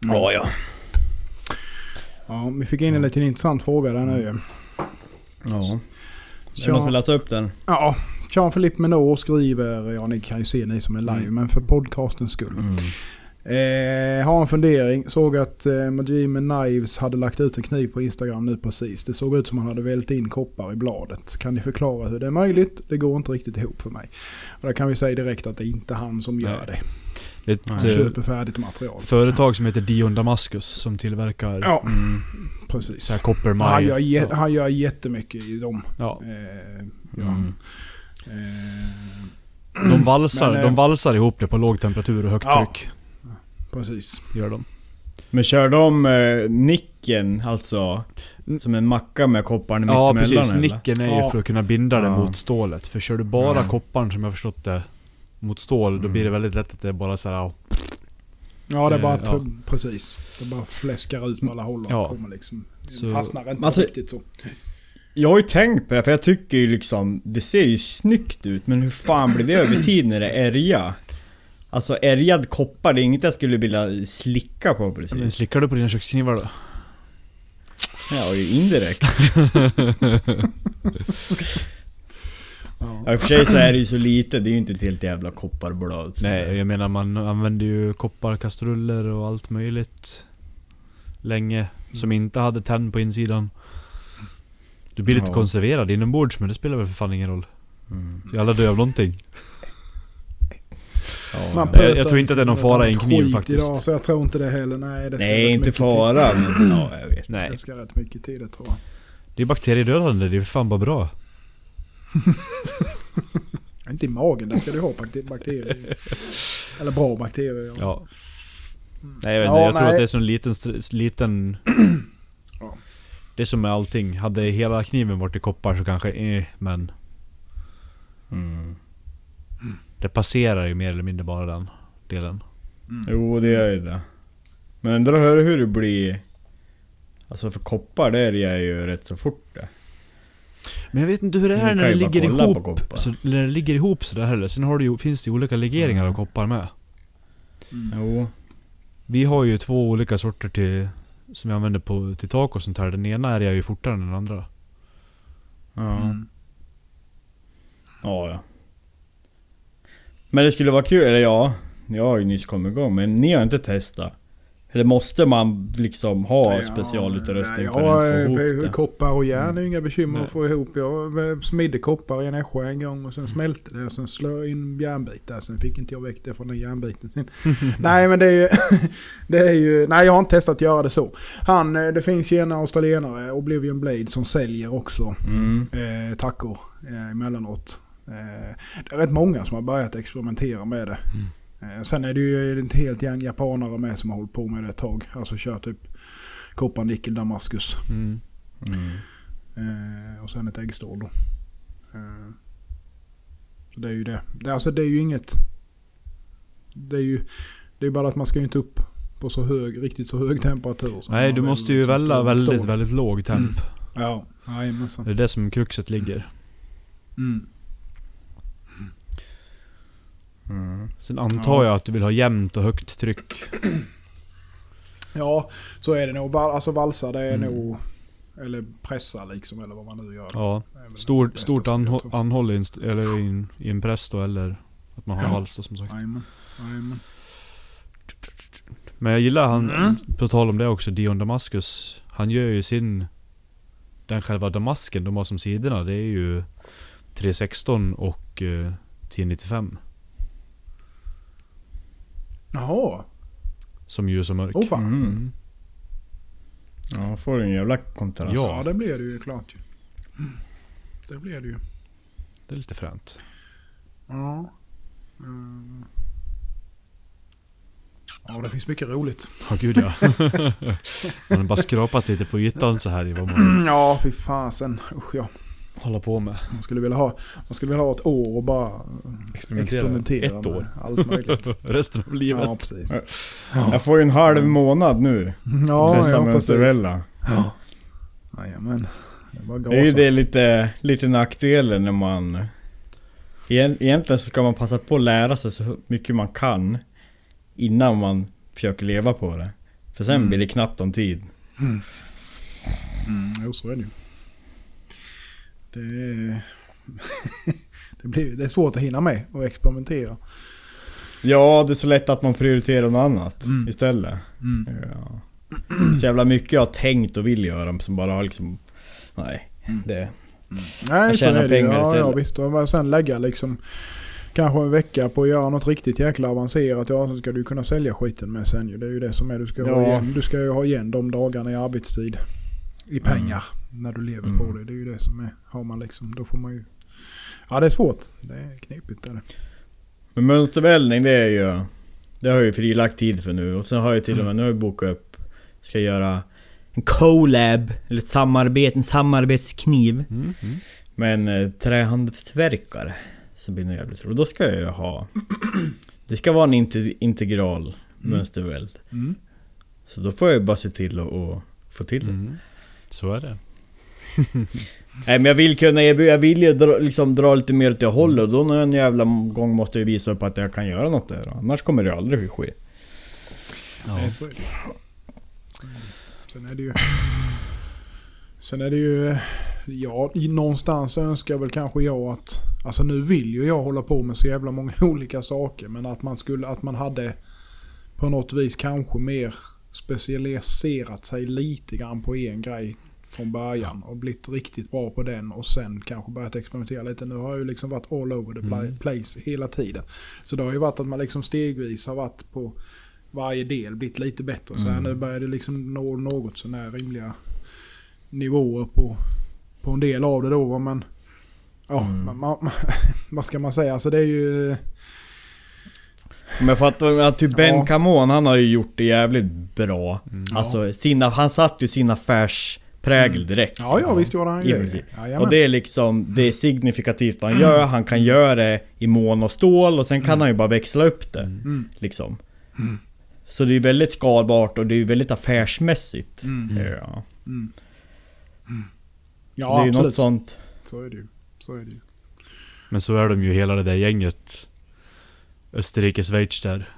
A: Ja, ja.
C: Ja, vi fick in en liten intressant fråga där nu ju.
A: Ja. Är det någon som vill läsa upp den?
C: Ja, Jean-Philippe Menot skriver, ja ni kan ju se ni som är live,
A: Mm.
C: men för podcastens skull. Eh, har en fundering. Såg att eh, Majime Knives hade lagt ut en kniv på Instagram nu precis. Det såg ut som han hade vält in koppar i bladet. Kan ni förklara hur det är möjligt? Det går inte riktigt ihop för mig. Och där kan vi säga direkt att det är inte han som gör
B: Nej.
C: det.
B: Ett
C: Han
B: eh,
C: köper färdigt material.
B: företag som heter Dion Damascus som tillverkar
C: Ja,
A: Mm.
C: precis.
B: så här
C: Han gör, jä- han gör jättemycket i dem.
B: Ja.
C: Eh, ja.
A: Mm.
C: Eh,
B: De valsar,
C: Men, eh,
B: de valsar ihop det på låg temperatur och högt
C: Ja.
B: tryck.
C: precis.
B: Gör de.
A: Men kör de eh, nicken alltså? Som en macka med kopparn
B: Ja
A: mittemellan
B: precis,
A: eller?
B: nicken är ju
C: Ja.
B: för att kunna binda det
A: Ja.
B: mot stålet. För kör du bara
A: Ja.
B: kopparn som jag förstått det mot stål, då
A: Mm.
B: blir det väldigt lätt att det bara så här. ja,
C: Ja, det är bara
B: Eh, ja.
C: precis. Det bara fläskar ut på alla håll och
B: Ja.
C: kommer liksom.
B: Så-
C: fastnar inte
A: Alltså-
C: riktigt så.
A: Jag har ju tänkt på det, för jag tycker ju liksom Det ser ju snyggt ut, men hur fan blir det över tid när det är ärja? Alltså ärgad koppar, det är inget jag skulle vilja slicka på
B: Men
A: precis.
B: slickar du på dina köksknivar då?
A: Ja, ju indirekt. <laughs>
C: Ja.
A: I och för sig så är det ju så lite, det är ju inte ett helt jävla kopparblad.
B: Nej, jag menar man använder ju kopparkastruller och allt möjligt Länge, som inte hade tenn på insidan Du blir lite
A: Ja.
B: konserverad inombords men det spelar väl för fan ingen roll
A: Mm.
B: Alla dör av någonting
A: Ja,
B: jag- jag tror inte att det är någon fara i en kniv faktiskt.
C: Idag, så jag tror inte det heller. Nej, det ska
A: Nej, inte fara, men <clears throat> ja, jag vet.
B: Nej,
C: Det ska rätt mycket till det tror jag.
B: det är bakteriedödande, det är fan bara bra <laughs>
C: Inte i magen, där ska du ha bakte- bakterier. Eller bra bakterier. Ja.
B: Ja Nej jag vet
C: Ja,
B: inte, jag tror
C: nej.
B: att det är så en liten, liten. <clears throat> Det är som med allting, hade hela kniven varit i koppar så kanske eh, men
A: Mm.
B: Det passerar ju mer eller mindre bara den delen
A: Jo, det gör ju det. Men ändå hör du hur det blir... Alltså för koppar, det är ju rätt så fort det.
B: Men jag vet inte hur det är när det ligger ihop. Så, när det ligger ihop sådär heller. Sen har du finns det ju olika legeringar
A: Mm.
B: av koppar med.
A: Jo.
B: Vi har ju två olika sorter till, som vi använder på, till tak och sånt här. Den ena är jag ju fortare än den andra.
A: Ja.
C: Mm.
A: Ja, ja. Men det skulle vara kul, eller ja. Jag har ju nyss kommit igång, men ni har inte testat. Eller måste man liksom ha
C: Ja,
A: specialutrustning
C: nej,
A: för att ens få
C: ja,
A: ihop det?
C: Koppar och järn är inga bekymmer
B: Nej.
C: att få ihop. Jag smidde koppar i en Nässjö en gång och sen smälte det. Och sen slog jag in järnbit där. Sen fick inte jag väck det från den järnbiten. <laughs> <laughs> Nej men det är ju... <laughs> det är ju nej jag har inte testat att göra det så. Han, eh, det finns ju en australienare, Oblivion Blade, som säljer också
A: Mm.
C: eh, tackor eh, emellanåt. Eh, det är rätt många som har börjat experimentera med det. Eh, sen är det ju ett helt gäng japanare med som har hållit på med det ett tag. Alltså kör typ koppar, nickel, damaskus.
B: Mm.
A: Mm.
C: Eh, och sen ett äggstål då. Eh, så det är ju det. det. Alltså det är ju inget... Det är ju det är bara att man ska ju inte upp på så hög, riktigt så hög temperatur.
B: Nej, du måste ju
C: liksom
B: välja väldigt, väldigt låg temp.
C: Ja, jajamensan.
B: Det är det som kruxet ligger.
C: Mm.
A: Mm.
B: Sen antar jag att du vill ha jämnt och högt tryck. <clears throat>
C: Ja, så är det nog. Alltså valsa det är
B: Mm.
C: nog... Eller pressa liksom, eller vad man nu gör.
B: Ja.
C: Det
B: Stort, anhåll i en, eller i en, i en press då, eller att man har
C: Ja.
B: vals då, som sagt.
C: Jajamän, jajamän.
B: Men jag gillar han,
C: Mm.
B: på tal om det också, Dion Damascus. Han gör ju sin... Den själva damasken de har som sidorna, det är ju 316 och eh, 1095.
C: Jaha,
B: Som ju är så mörk.
C: åh fan.
A: Mm. Ja, får en jävla kontrast.
B: Ja.
C: Det blir det ju klart ju. Det blir det ju.
B: Det är lite fränt.
C: Ja. Mm. Ja, det finns mycket roligt.
B: Ja gud ja. <laughs> man har bara skrapat lite på ytan så här i vad man
C: Ja, fy fasen. Usch ja.
B: Håller på med.
C: Man skulle vilja ha, man skulle vilja ha ett år och bara
B: Experimentera.
C: experimentera
B: Ett
C: med
B: år.
C: allt möjligt. <laughs>
B: Resten av livet.
C: Ja, precis.
A: Jag får ju en halv månad nu.
C: Ja,
A: testa
C: ja precis.
A: Mönstervella.
C: Ja. Jajamän. Det
A: Det är ju det lite, lite nackdelen när man... Egent- Egentligen så ska man passa på att lära sig så mycket man kan innan man försöker leva på det. För sen
C: Mm.
A: blir det knappt om tid.
C: Mm, jo, så är det ju. Det är, <laughs> det, blir, det är svårt att hinna med och experimentera.
A: Ja, det är så lätt att man prioriterar något annat
C: Mm.
A: istället.
C: Mm.
A: Ja. Så jävla mycket jag har tänkt och vill göra som bara har liksom... Nej, det...
C: Nej, så
A: tjänar
C: är det
A: pengar
C: Ja, ja,
A: istället.
C: visst. Och sen lägga liksom kanske en vecka på att göra något riktigt jäkla avancerat. Ja, så ska du kunna sälja skiten med sen ju. Det är ju det som är. Du ska, ha,
A: Ja.
C: igen, du ska ju ha igen de dagarna i arbetstid. I pengar. När du lever
A: Mm.
C: på det. Det är ju det som är. Har man liksom, då får man ju... Ja, det är svårt. Det är knepigt. Är det.
A: Men mönstervällning det är ju... Det har jag ju frilagt tid för nu och sen har jag till och med, nu har jag bokat upp... Ska göra en collab, eller ett samarbete, en samarbetskniv
B: Mm, mm.
A: med en eh, trähandelsverkare. Så blir det jävligt roligt. Då ska jag ju ha... Det ska vara en inte, integral mönsterväld.
C: Mm.
A: Så då får jag ju bara se till att att få till det.
B: Mm. Så är det. <laughs>
A: Nej men jag vill kunna erbjuda, jag vill ju dra, liksom dra lite mer åt det hållet och då någon jävla gång måste jag visa upp att jag kan göra något där. Annars kommer det aldrig ske.
C: Nej, så är det. Sen är det ju... Sen är det ju... Ja, någonstans önskar väl kanske jag att... Alltså nu vill ju jag hålla på med så jävla många <laughs> olika saker. Men att man skulle... Att man hade på något vis kanske mer specialiserat sig lite grann på en grej från början. Och blivit riktigt bra på den och sen kanske börjat experimentera lite. Nu har jag ju liksom varit all over the
B: Mm.
C: place hela tiden. Så det har ju varit att man liksom stegvis har varit på varje del blivit lite bättre. Så här
A: Mm.
C: nu börjar det liksom nå något sånär rimliga nivåer på, på en del av det då. Men ja,
A: Mm.
C: man, man, <laughs> vad ska man säga? Alltså det är ju...
A: Men jag fattar att typ Ben
C: Ja.
A: Camon, han har ju gjort det jävligt bra.
B: Mm.
A: Alltså sina, han satt ju sin affärsprägel direkt.
C: Ja, ja visst gjorde han ju det. Jajamän.
A: Och det är liksom, det är signifikativt vad han gör, han kan göra det i mån och stål och sen kan han ju bara växla upp det.
C: Mm.
A: Liksom.
C: Mm.
A: Så det är väldigt skalbart och det är väldigt affärsmässigt.
C: Mm.
A: Ja.
C: Mm. Mm.
A: det
C: Ja,
A: är ju
C: absolut.
A: något sånt.
C: Så är det ju. Så är det ju.
B: Men så är de ju hela det där gänget. Österrike, Schweiz där.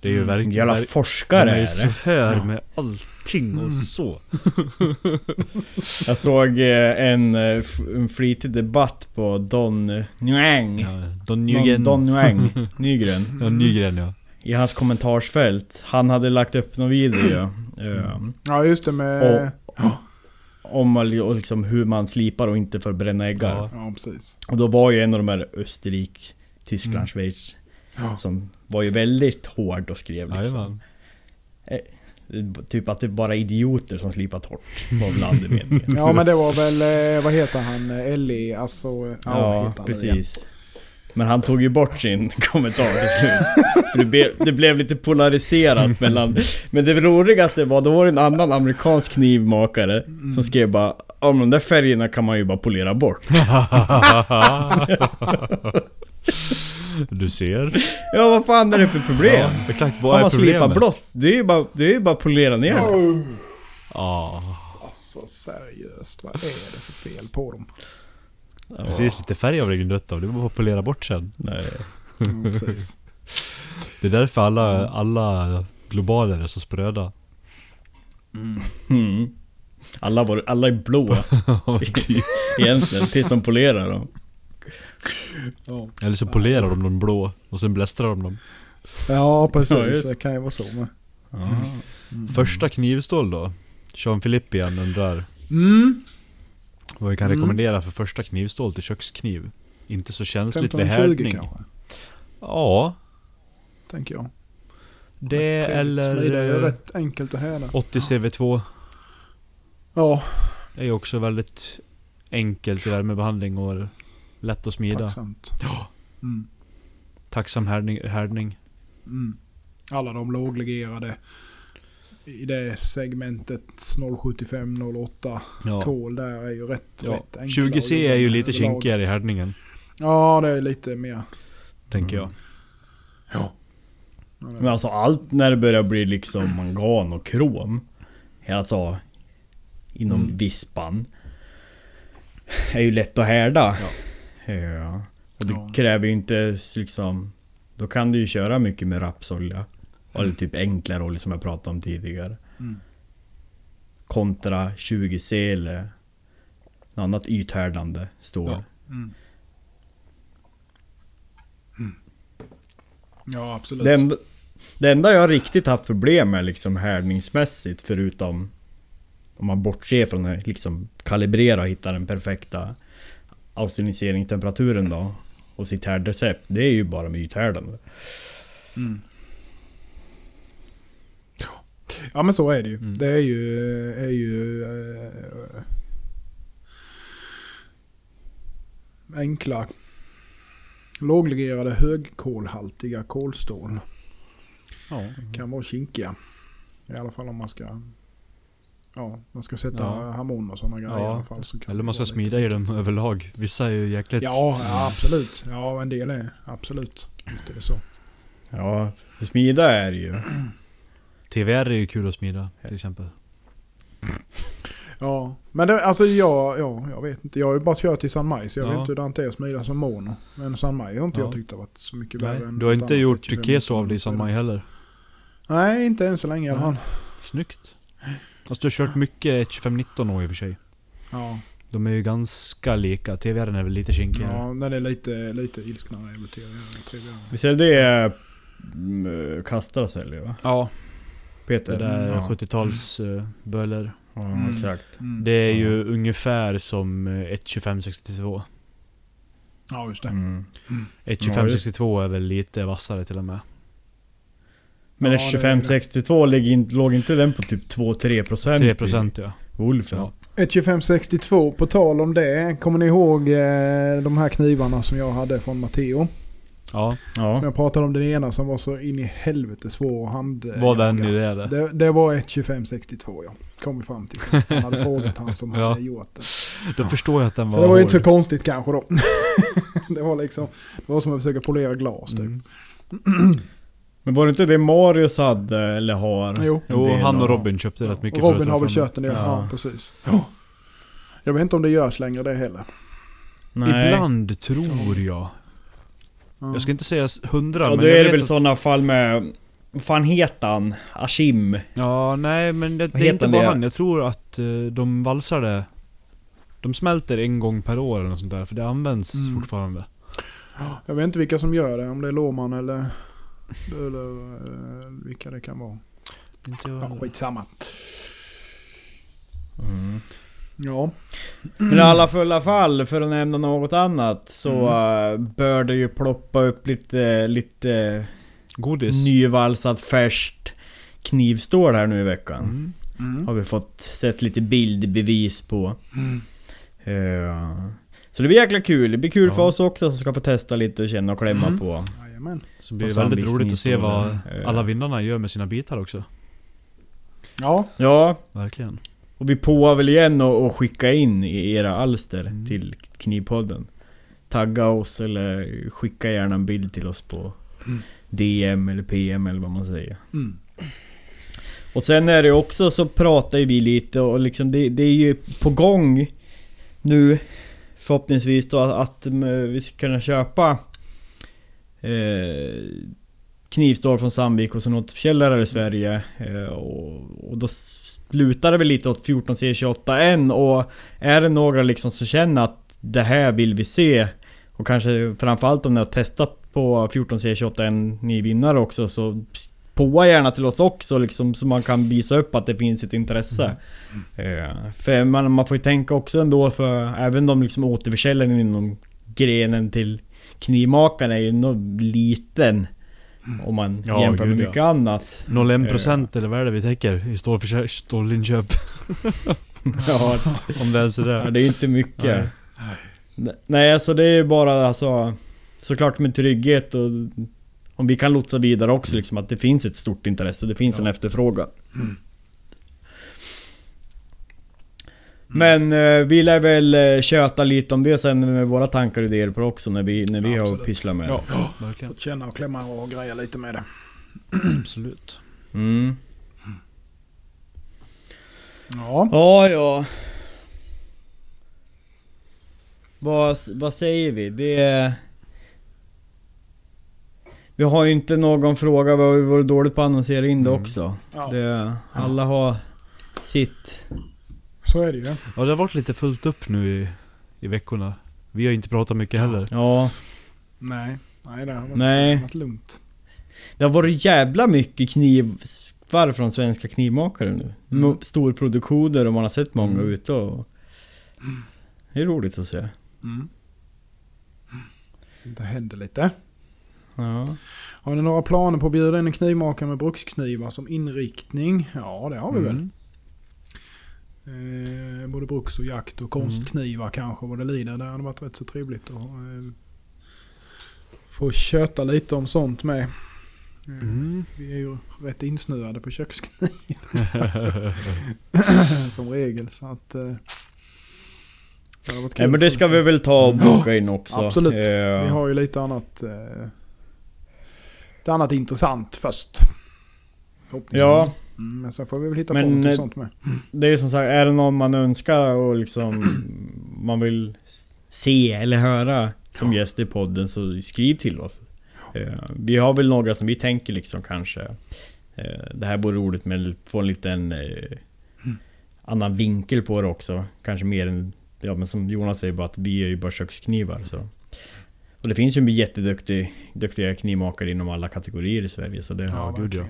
B: Det är ju
C: Mm.
B: verkligen...
A: Jävla forskare
B: de är ju
C: Ja.
B: med allting och
C: Mm.
B: så. <laughs>
A: Jag såg eh, en, eh, en flitig debatt på Don Nguyen.
B: Ja, Don
A: Don,
B: Nygren.
A: Don Nguyen, <laughs> Nygren.
B: Ja, Nygren ja.
A: I hans kommentarsfält. Han hade lagt upp någon video. <clears throat> eh,
C: Ja, just det med...
A: Och, om och liksom hur man slipar och inte får bränna äggar.
B: Ja.
C: Ja, precis.
A: Och då var ju en av de här Österrike, Tyskland,
B: Mm.
A: Schweiz.
C: Ja.
A: Som var ju väldigt hård och skrev liksom.
B: Jajamän.
A: Typ att det är bara idioter som slipar torrt. Var väl andemeningen.
C: ja, men det var väl... eh, Vad heter han? Eh, Ellie, alltså... eh, Ja,
A: Ja,
C: han
A: precis. Men han tog ju bort sin <laughs> kommentar till slut. För det, blev, det blev lite polariserat <laughs> mellan... Men det roligaste var, då var det en annan amerikansk knivmakare
C: Mm.
A: som skrev bara Ja men de där färgerna kan man ju bara polera bort. <laughs>
B: Du ser.
A: Ja vad fan är det för problem?
B: Ja, exakt,
A: Vad
B: vad är
A: man slipar
B: problemet?
A: blått, det är ju bara, det är ju bara att polera ner det.
B: Ja,
C: Alltså seriöst, vad är det för fel på dem?
B: precis. Lite färg har väl dött av. Det var bara att polera bort sen.
A: Nej.
C: Mm, precis. <laughs>
B: Det är därför alla, alla globaler är så spröda.
A: Mm. Alla, var, alla är blå <laughs> egentligen, tills de polerar dem.
C: Ja,
B: Eller så polerar de dem blå och sen blästrar de dem.
C: ja
A: Ja,
C: precis.
A: just.
C: det kan ju vara så med.
B: Första knivstål då? Sean Filippian undrar
C: Mm.
B: vad vi kan
C: Mm.
B: rekommendera för första knivstål till kökskniv. Inte så känsligt vid
C: 15-20
B: härdning.
C: kanske,
B: Ja,
C: tänker jag.
B: det
C: Trevligt.
B: eller
C: Smidiga är ju rätt enkelt att härda.
B: 80 CV2
C: Ja,
B: är ju också väldigt enkelt i värmebehandling och lätt att smida.
C: tacksamt.
B: Ja.
C: Mm.
B: Tacksam härdning. härdning.
C: Mm. Alla de låglegerade i det segmentet 075-08
B: Ja.
C: kol där är ju rätt,
B: Ja.
C: rätt enkla.
B: 20C är ju lite kinkigare i härdningen.
C: Ja, det är lite mer.
B: Tänker jag.
C: Ja.
A: Men alltså allt när det börjar bli liksom mangan och krom. Alltså inom
B: Mm.
A: vispan. Är ju lätt att härda. Ja. Och det
C: Ja.
A: kräver ju inte liksom... Då kan du ju köra mycket med rapsolja. Eller typ enklare olja som jag pratade om tidigare.
C: Mm.
A: Kontra 20C eller något annat ythärdande stål.
B: Ja.
C: Mm. Ja, absolut.
A: Det, enda, det enda jag riktigt haft problem med liksom härdningsmässigt förutom om man bortser från att liksom kalibrera och hitta den perfekta avstyliseringstemperaturen då och sitt härdrecept. Det är ju bara med ythärdande.
C: Mm. Ja men så är det ju.
B: Mm.
C: Det är ju... Är ju eh, enkla låglegerade högkolhaltiga kolstål.
B: Ja.
C: Kan vara kinkiga. I alla fall om man ska... Ja, man ska sätta
B: Ja.
C: harmon och sådana grejer i
B: Ja.
C: alla fall. Så kan
B: Eller man ska smida i den överlag. Vissa är ju jäkligt...
C: Ja, ja, absolut. Ja, en del är absolut. Visst är det så.
A: Ja, smida är det ju. <clears throat>
B: TVR är ju kul att smida till exempel.
C: Ja, men det, alltså jag, ja, jag vet inte. Jag har ju bara kört i San Maj så jag
B: Ja.
C: vet inte hur det är att smida som mono. Men San Maj har inte
B: Ja.
C: jag tyckt har varit så mycket
B: Nej,
C: värre än
B: du har inte gjort
C: 25
B: keso av det i San Maj heller.
C: Nej, inte än så länge i alla fall.
B: Snyggt. Fast du har kört mycket 2519 år i och för sig.
C: Ja,
B: De är ju ganska lika. TVR är väl lite kinkigare.
C: ja den är lite, lite ilsknare trevligare- trevligare.
A: Visst är det mm, Kastra säljer va?
B: Ja,
A: Peter?
B: det där
A: ja.
B: 70-tals uh, böler.
A: Ja,
C: Mm.
A: exakt.
C: Mm.
B: Det är ju ungefär som eh, 1.2562.
C: Ja, just det.
A: Mm.
B: 1.2562 är väl lite vassare till och med.
A: Men
C: Ja,
A: ja,
C: det är det.
A: 2562 låg, in, låg inte den på typ 2-3%
B: 3% ja.
A: Wolfen?
B: ja.
C: 12562, på tal om det. Kommer ni ihåg eh, de här knivarna som jag hade från Matteo?
B: Ja,
A: Ja.
C: Som jag pratade om den ena som var så in i helvete svår att hand...
B: var den i det eller?
C: Det, det var ett 2562 ja. Kom vi fram till. Han hade <laughs> frågat han som
B: Ja.
C: hade gjort det.
B: Då förstår jag att den var
C: Så det var ju inte så konstigt kanske då. <laughs> det var liksom, det var som att försöka polera glas typ.
B: Mm. <clears throat>
A: Men var det inte det Marius hade eller har?
C: Jo.
B: Jo, han och? Robin köpte rätt mycket
C: Och Robin har väl kört en del, ja,
A: Ja.
C: precis. Jag vet inte om det görs längre det heller.
A: Nej.
B: Ibland tror jag.
C: Ja.
B: Jag ska inte säga hundra
A: Ja
B: men
A: då
B: jag
A: är det väl
B: att-
A: sådana fall med... Vad fan heter han? Ashim?
B: Ja, nej men det, det är inte
A: det?
B: bara han. Jag tror att eh, de valsar det. De smälter en gång per år eller något sånt där. För det används
C: Mm.
B: fortfarande.
C: Jag vet inte vilka som gör det, om det är Låman eller, eller eh, vilka det kan vara.
B: Inte jag
C: Ja, skitsamma.
A: Mm.
C: Ja.
A: Men i alla fulla fall, för att nämna något annat, så
C: Mm.
A: eh, bör det ju ploppa upp lite, lite
B: Godis.
A: nyvalsat färskt knivstål här nu i veckan.
B: Mm.
C: Mm.
A: Har vi fått sett lite bildbevis på.
C: Mm.
A: Eh, Så det blir jäkla kul. Det blir kul
B: Ja.
A: för oss också som ska få testa lite och känna och klämma
C: Mm.
A: på.
C: Jajamän.
B: Så blir det väldigt roligt att se vad
A: eh.
B: alla vinnarna gör med sina bitar också.
C: Ja,
A: Ja,
B: Verkligen.
A: och vi påar väl igen och, och skicka in i era alster
B: Mm.
A: till Knivpodden. tagga oss eller skicka gärna en bild till oss på DM eller PM eller vad man säger.
C: Mm.
A: Och sen är det också så pratar vi lite och liksom det, det är ju på gång nu förhoppningsvis då att, eh, vi ska kunna köpa eh, knivstål från Sandvik och så något fjällare i Sverige. Eh, och, och då slutar det väl lite åt 14C28N och är det några liksom som känner att det här vill vi se och kanske framförallt om ni har testat på 14C28N ni vinnare också så påa gärna till oss också liksom så man kan visa upp att det finns ett intresse. Eh, för man, man får ju tänka också ändå för även de liksom återförsäljaren inom grenen till knivmakarna är ju nog liten. Om man
B: Ja,
A: jämför med
B: gud, ja.
A: mycket annat.
B: 0,1% eller vad är det vi täcker i stålinköp? <laughs>
A: Ja,
B: Om det ens är
A: Ja,
B: det.
A: det är ju inte mycket. Nej. Nej, alltså det är bara alltså Såklart med trygghet och Om vi kan lotsa vidare också liksom att det finns ett stort intresse, det finns en efterfrågan. Men eh, vi lär väl eh, köta lite om det sen med våra tankar och idéer på det också när vi, när vi har
C: Absolut.
A: pysslat med det.
B: Ja, verkligen.
C: Fått känna och klämma och greja lite med det. <clears throat>
B: Absolut.
A: Mm.
C: Ja.
A: Ja, ja. Vad, vad säger vi? Det... är- Vi har ju inte någon fråga, vi har ju varit dåligt på att annonsera in det också.
C: ja.
A: Det, alla har sitt.
C: Så är det ju.
B: Ja, det har varit lite fullt upp nu i, i veckorna. Vi har inte pratat mycket heller.
A: Ja,
C: Nej. Nej, det har varit,
A: Nej.
C: varit lugnt.
A: det har varit jävla mycket knivar från svenska knivmakare nu. Mm. Storproduktioner och man har sett många
C: Mm.
A: ute och... Det är roligt att se.
C: Mm. Det händer lite.
A: Ja.
C: Har ni några planer på att bjuda in en knivmakare med bruksknivar som inriktning? Ja, det har vi väl.
B: Mm.
C: Eh, både bruks och jakt och konstknivar kanske vad det lider. Det hade varit rätt så trevligt att eh, få köta lite om sånt med. Eh,
B: Mm.
C: Vi är ju rätt insnöade på kökskniv <laughs> som regel. Så att, eh, det
A: Nej men det ska vi väl ta och boka in också.
C: Absolut.
A: Eh,
C: Vi har ju lite annat, ett annat intressant först.
A: Ja,
C: Mm, men sen får vi väl hitta
A: Men,
C: på något
A: eh,
C: sånt med.
A: det är som sagt, är det någon man önskar och liksom man vill se eller höra som gäst i podden så skriv till oss. Eh, vi har väl några som vi tänker liksom kanske eh, Det här vore roligt med få en liten eh, annan vinkel på det också. Kanske mer än, ja men som Jonas säger bara att vi är ju bara köksknivar så. Och det finns ju jätteduktiga duktiga knivmakare inom alla kategorier i Sverige så det,
B: Ja, gud ja.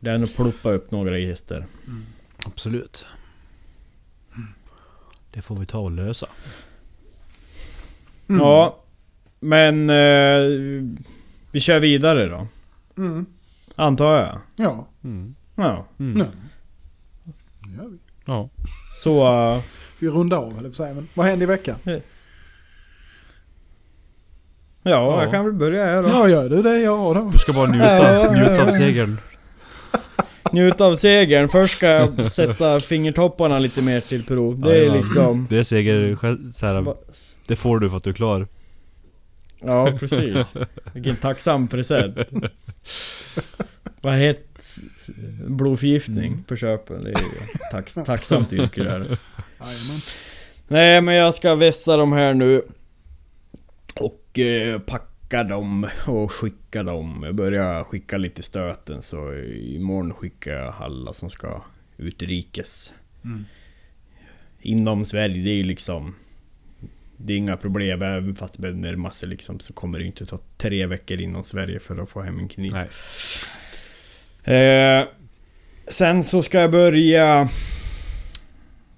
C: Verkligen.
A: det är nog ploppa upp några gäster.
B: Absolut. Det får vi ta och lösa.
C: Mm.
A: Ja, men eh, vi kör vidare då.
C: Mm.
A: Antar jag.
C: Ja.
B: Mm.
A: Ja.
B: Mm.
C: Vi.
B: Ja.
A: Så... eh,
C: Vi rundar av, eller säga. Men vad händer i veckan?
A: ja,
B: Ja.
A: jag kan väl börja här då.
C: Ja, gör du det? Ja då.
B: Du ska bara njuta, <laughs> njuta av segern.
A: Njut av segern. Först ska jag sätta fingertopparna lite mer till prov. Det är
B: Jajamän.
A: liksom...
B: Det är seger själv- så här, Det får du för att du är klar.
A: Ja, precis. Vilken tacksam present. Vad heter Blodförgiftning på köpen. Det är ju tax, tacksamt yrke det här.
C: Jajamän.
A: Nej men jag ska vässa dem här nu. Och eh, packa dem och skicka dem. Jag börjar skicka lite stöten så imorgon skickar jag alla som ska utrikes.
C: Mm.
A: Inom Sverige, det är ju liksom... Det är inga problem, även fast det blir massor liksom så kommer det inte ta tre veckor inom Sverige för att få hem en kniv. Eh, sen så ska jag börja...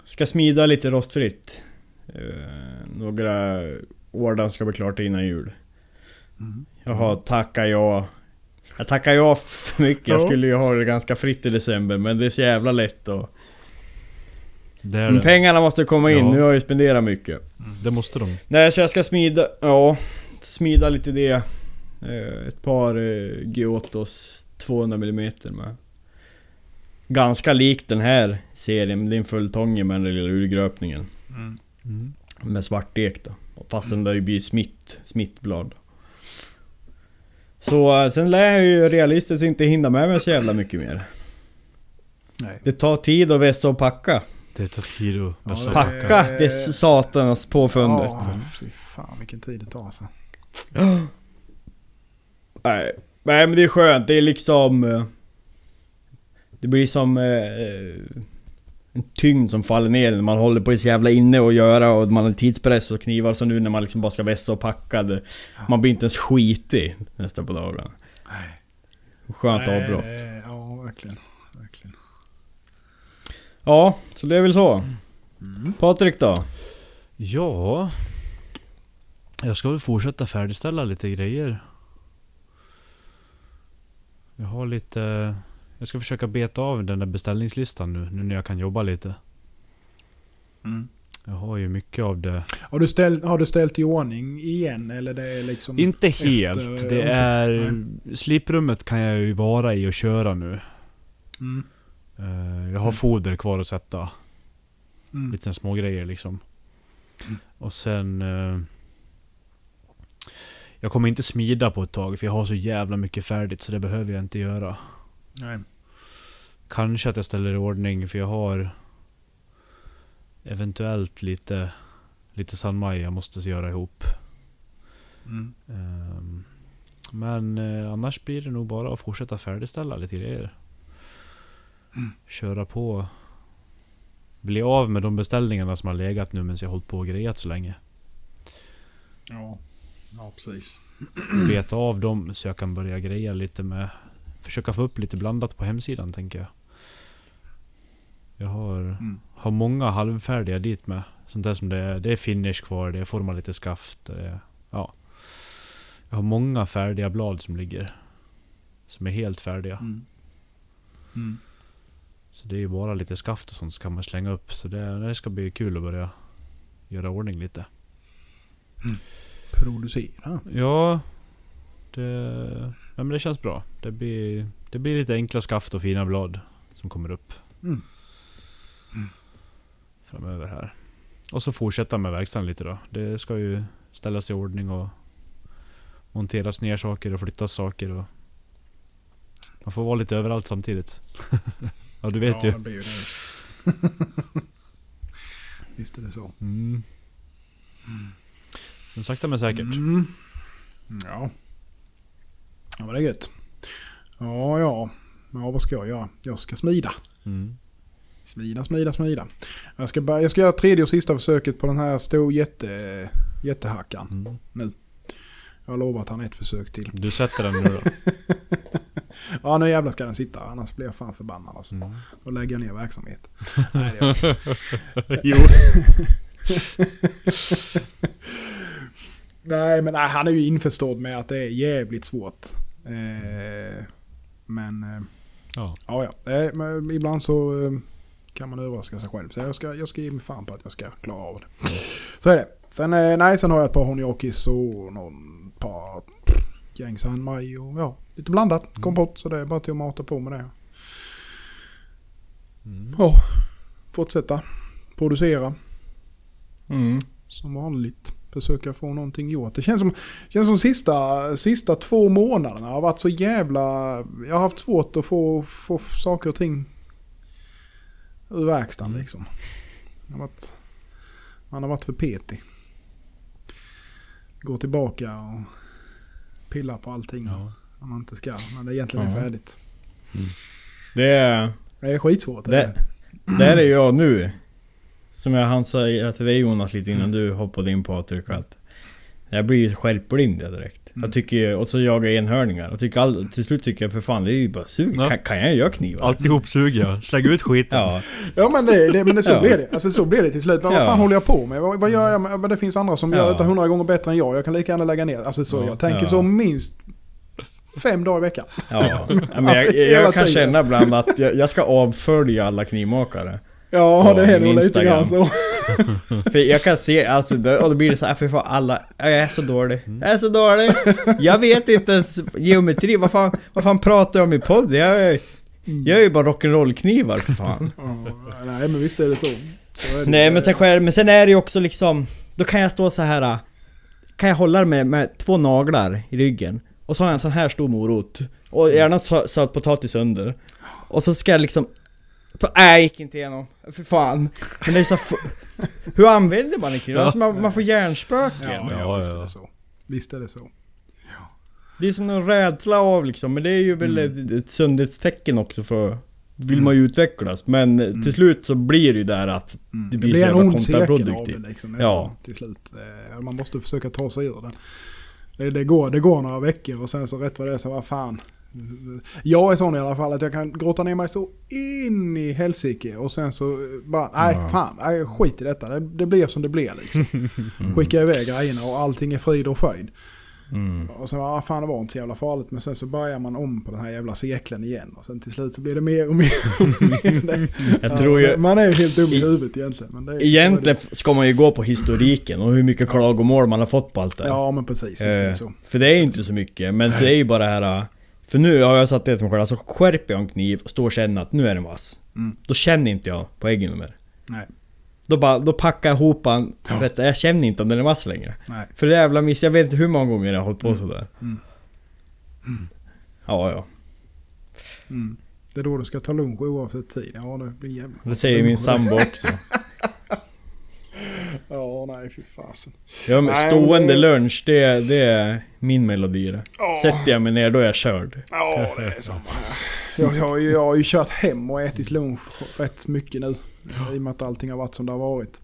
A: Ska smida lite rostfritt. Eh, några ordrar ska bli klart innan jul.
C: Mm.
A: Jag har tackat ja. Jag tackar ja för mycket. Jag
C: Ja.
A: skulle ju ha det ganska fritt i december men det är så jävla lätt och...
B: Det är det.
A: pengarna måste komma in,
B: Ja.
A: nu har jag ju spenderat mycket.
B: Det måste de.
A: Nej så jag ska smida, ja, smida lite det. Eh, ett par Giotos 200 mm med. Ganska likt den här serien, det är en fulltånge med den lilla urgröpningen.
C: Mm.
B: Mm.
A: Med svart ek då. Fastän det blir smitt, smittblad. Så eh, sen lär jag ju realistiskt inte hinna med mig så jävla mycket mer.
C: Nej.
A: Det tar tid att vässa och packa.
B: Det tar tid att vässa
C: det-
B: packa.
A: Packa, det är satans påfundet.
C: Ja, fy fan vilken tid det tar alltså. <gasps>
A: Nej, nej men det är skönt. Det är liksom... eh, Det blir som... eh, En tyngd som faller ner när man håller på så jävla inne och göra och man har tidspress och knivar. Så nu när man liksom bara ska vässa och packa. Det, man blir inte ens skitig nästan på dagarna. Skönt
C: Nej,
A: avbrott.
C: det- Ja, verkligen. verkligen.
A: Ja, så det är väl så. Patrik då?
B: Ja... Jag ska väl fortsätta färdigställa lite grejer. Jag har lite... Jag ska försöka beta av den där beställningslistan nu, nu när jag kan jobba lite.
C: Mm.
B: Jag har ju mycket av det.
C: Har, du ställt, har du ställt i ordning igen eller det är liksom...
B: Inte
C: efter-
B: helt. Det är... Sliprummet kan jag ju vara i och köra nu.
C: Mm.
B: Eh, Jag har foder kvar att sätta.
C: Mm.
B: Lite små grejer liksom.
C: Mm.
B: Och sen... eh, Jag kommer inte smida på ett tag för jag har så jävla mycket färdigt så det behöver jag inte göra.
C: Nej.
B: Kanske att jag ställer i ordning för jag har... Eventuellt lite... Lite Sanmai jag måste göra ihop.
C: Mm.
B: Ehm, Men eh, annars blir det nog bara att fortsätta färdigställa lite grejer. Köra på. Bli av med de beställningarna som har legat nu medan jag hållit på och grejat så länge.
C: Ja. ja, precis. <clears throat>
B: Beta av dem så jag kan börja greja lite med... Försöka få upp lite blandat på hemsidan tänker jag. Jag har,
C: Mm.
B: har många halvfärdiga dit med. Sånt där som det är, det är finish kvar, det är forma lite skaft. Det är, ja. Jag har många färdiga blad som ligger. Som är helt färdiga.
C: Mm. Mm.
B: Så det är ju bara lite skaft och sånt som kan man slänga upp. Så det, det ska bli kul att börja göra ordning lite.
C: Producera.
B: Ja, det, ja men det känns bra. Det blir, det blir lite enkla skaft och fina blad som kommer upp.
C: Mm.
B: Framöver här. Och så fortsätta med verkstaden lite då. Det ska ju ställas i ordning och monteras ner saker och flyttas saker. Och man får vara lite överallt samtidigt. <laughs> ja du vet
C: ja,
B: ju.
C: det blir ju det. <laughs> Visst är det så.
B: Mm. Men sakta men säkert.
C: Mm. Ja. Ja men det är gött. Ja ja. Ja vad ska jag göra? Jag ska smida.
B: Mm.
C: Smida, smida, smida. Jag ska, bara, jag ska göra tredje och sista försöket på den här stor jätte, jättehackan.
B: Mm.
C: Jag har lovat han ett försök till.
B: Du sätter den nu då? <laughs>
C: Ja nu jävlar ska den sitta annars blir jag fan förbannad alltså.
B: Mm.
C: Då lägger jag ner verksamhet. <laughs> Nej, det gör <laughs>
B: jo.
C: Nej men nej, han är ju införstådd med att det är jävligt svårt. Eh, men eh,
B: Ja.
C: ja, ja. Eh, ibland så eh, kan man överraska sig själv. Så jag ska, jag ska ge mig fan på att jag ska klara av det. Så är det. Sen, eh, nej, sen har jag ett par Honjakis och någon par gäng Sanmai och ja, lite blandat. Kompott. Så det är bara till att mata på med det.
B: Mm.
C: Ja, fortsätta producera.
A: Mm.
C: Som vanligt. Försöka få någonting gjort. Det känns som, känns som sista, sista två månaderna har varit så jävla... Jag har haft svårt att få, få saker och ting ur verkstaden liksom. Det har varit, man har varit för petig. Gå tillbaka och pilla på allting
B: Ja.
C: om man inte ska. Men det egentligen är
A: Ja.
C: färdigt.
A: Det är...
C: Det är skitsvårt.
A: Det, där är jag nu. Som jag hann säga till dig Jonas lite innan du hoppade in Patrik att Jag blir ju skärpblind direkt.
C: Mm.
A: Jag tycker, och så jagar jag enhörningar. Jag tycker all, till slut tycker jag för fan det är ju bara sug.
B: Ja.
A: Kan, kan jag göra knivar?
B: Alltihop suger jag. Släng ut skiten.
A: Ja.
C: Ja men, det, det, men det, så
A: Ja.
C: blir det. Alltså så blir det till slut. Men vad fan håller jag på med? Vad, vad gör jag? med- Men det finns andra som
A: Ja.
C: gör detta hundra gånger bättre än jag. Jag kan lika gärna lägga ner. Alltså så
B: Ja.
C: jag tänker
A: Ja.
C: så minst fem dagar i veckan.
A: Ja. men jag, <laughs>
C: Alltså,
A: jag,
C: hela
A: jag kan
C: tiden.
A: känna ibland att jag, jag ska avfölja alla knivmakare.
C: Ja
A: På
C: det är nog lite grann så. <laughs>
A: För jag kan se, alltså, och då blir det så här, för fan alla, jag är så dålig. Jag är så dålig. Jag vet inte ens geometri, vad fan, vad fan pratar jag om i podd? Jag, är- jag är ju bara rock'n'roll-knivar för fan.
C: Ja, nej men visst är det så. så är det.
A: Nej men sen, själv, men sen är det ju också liksom, då kan jag stå så här. kan jag hålla med, med två naglar i ryggen. Och så har jag en sån här stor morot. Och gärna sö- sötpotatis under. Och så ska jag liksom... Nej, gick inte igenom. För fan. Men det är så... <laughs> Hur använder man en kniv? Alltså man, man får hjärnspöken.
C: Ja, ja,
B: Ja,
C: visst är det så. Visst är det så.
A: Det är som någon rädsla av liksom, men det är ju väl ett, ett sundhetstecken också för vill man ju utvecklas. Men till slut så blir det ju där att
C: Mm.
A: det
C: Det
A: blir,
C: blir
A: så
C: en ond cirkel av det liksom nästan
A: Ja.
C: till slut. Eh, Man måste försöka ta sig ur den. Det, det, går, det går några veckor och sen så rätt vad det är så vad fan. Jag är sån i alla fall att jag kan grotta ner mig så in i helsike och sen så bara nej fan, nej, skit i detta. Det, det blir som det blir liksom. Skicka iväg grejerna och allting är frid och fröjd.
A: Mm.
C: Och sen ah, fan det var inte så jävla farligt men sen så börjar man om på den här jävla cirkeln igen och sen till slut så blir det mer och mer och mer. Det- <laughs>
A: Jag tror ju...
C: Man är ju helt dum i huvudet egentligen. Men det är,
A: Egentligen ska man ju gå på historiken och hur mycket klagomål man har fått på allt det.
C: Ja men precis, visst är det
A: Eh,
C: så.
A: För det är ju inte så mycket, men det är ju bara det här... För nu har jag satt det mig själv, alltså skärper jag en kniv och står och känner att nu är den vass.
C: Mm.
A: Då känner inte jag på äggen mer.
C: Nej,
A: Då bara, då packar jag ihop den, för att jag känner inte om den är vass längre.
C: nej.
A: För det jävla miss, jag vet inte hur många gånger jag har hållit på sådär.
C: Mm.
A: Ja, ja.
C: Mm. Det är då du ska ta lunch oavsett tid. Ja det blir jävla...
A: Det säger min sambo också. <laughs>
C: Ja nej fy fasen.
A: Ja, men
C: Nej,
A: stående
C: men-
A: lunch, det, det är min melodi det. Sätter jag mig ner, då är jag körd.
C: Ja det är <laughs> samma här. Jag, jag, har ju- jag har ju kört hem och ätit lunch rätt mycket nu. I och med att allting har varit som det har varit.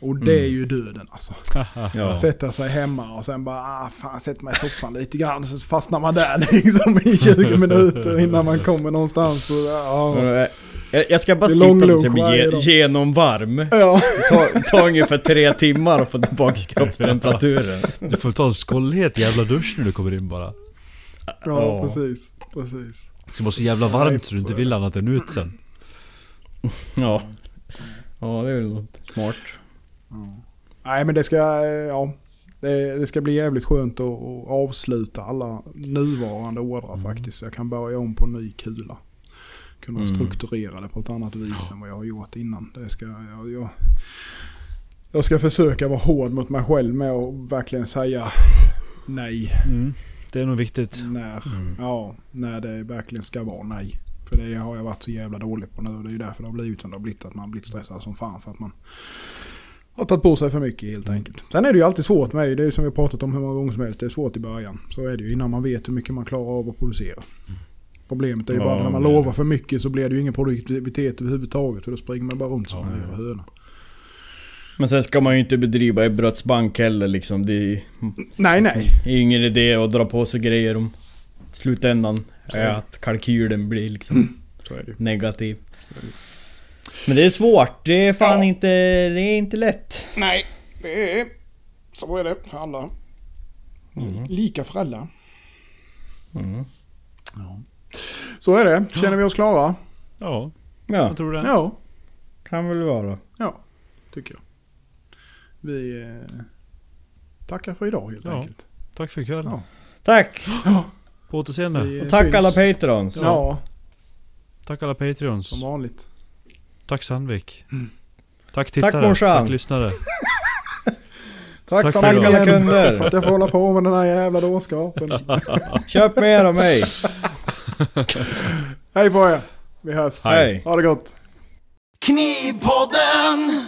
C: Och det är ju döden alltså. <laughs>
A: Ja.
C: Sätta sig hemma och sen bara ah, fan sätter mig i soffan lite grann. Så fastnar man där <laughs> liksom i 20 minuter innan man kommer någonstans. Och, ja.
A: Jag, jag ska bara sitta
C: dag.
A: ge, genomvarm.
C: Ja.
A: Ta, ta ungefär tre timmar att få tillbaka <laughs> kroppstemperaturen.
B: Du får ta en skållhet jävla dusch när du kommer in bara.
C: Ja,
A: Ja.
C: precis. Precis.
B: Det ska vara så jävla varmt så du inte vill annat än ut sen.
A: Ja. Ja, det är väl smart.
C: Nej men det ska, ja. Det, det ska bli jävligt skönt att, att avsluta alla nuvarande ordrar faktiskt. Så jag kan börja om på en ny kula. Kunna
A: Mm.
C: strukturera det på ett annat vis än vad jag har gjort innan. Det ska, jag, jag, jag ska försöka vara hård mot mig själv med att verkligen säga nej.
B: Mm. Det är nog viktigt.
C: När, ja, när det verkligen ska vara nej. För det har jag varit så jävla dålig på nu det är ju därför det har blivit som det har blivit. Att man har blivit stressad som fan för att man har tagit på sig för mycket helt enkelt. Sen är det ju alltid svårt med det är ju som vi har pratat om hur många gånger som helst. Det är svårt i början. Så är det ju innan man vet hur mycket man klarar av att producera. Problemet är ju
A: Ja,
C: bara att när man lovar för mycket så blir det ju ingen produktivitet överhuvudtaget. För då springer man bara runt som
B: Ja,
C: en
B: ja.
C: höna.
A: Men sen ska man ju inte bedriva Ebberödsbank heller liksom. Det är
C: Nej, nej.
A: det är ju ingen idé att dra på sig grejer om slutändan är att kalkylen blir liksom
C: Mm.
A: Negativ. Men det är svårt. Det är fan
C: Ja.
A: inte... Det är inte lätt.
C: Nej, det är... Så är det för alla. Lika för alla.
A: Mm.
C: Så är det. Känner vi oss klara?
B: Ja,
A: Ja,
B: jag tror det.
C: Ja,
A: kan väl vara.
C: ja tycker jag. Vi eh, tackar för idag helt
B: Ja.
C: enkelt.
B: Tack för ikväll.
C: Ja.
A: Tack!
B: På återseende.
C: Vi,
A: Och tack
C: syns.
A: alla patrons.
C: Ja,
B: Tack alla Patreons.
C: som vanligt.
B: Tack Sandvik.
C: Mm.
B: Tack tittare.
A: morsan.
B: Tack lyssnare. <laughs>
C: Tack,
B: Tack
C: ni
A: Alla kunder.
C: För att jag får hålla på med den här jävla dårskapen. <laughs>
A: Köp mer av mig. <laughs>
C: Hej på er. Vi hörs.
A: Hej.
C: Ha det gott.
D: Knivpodden!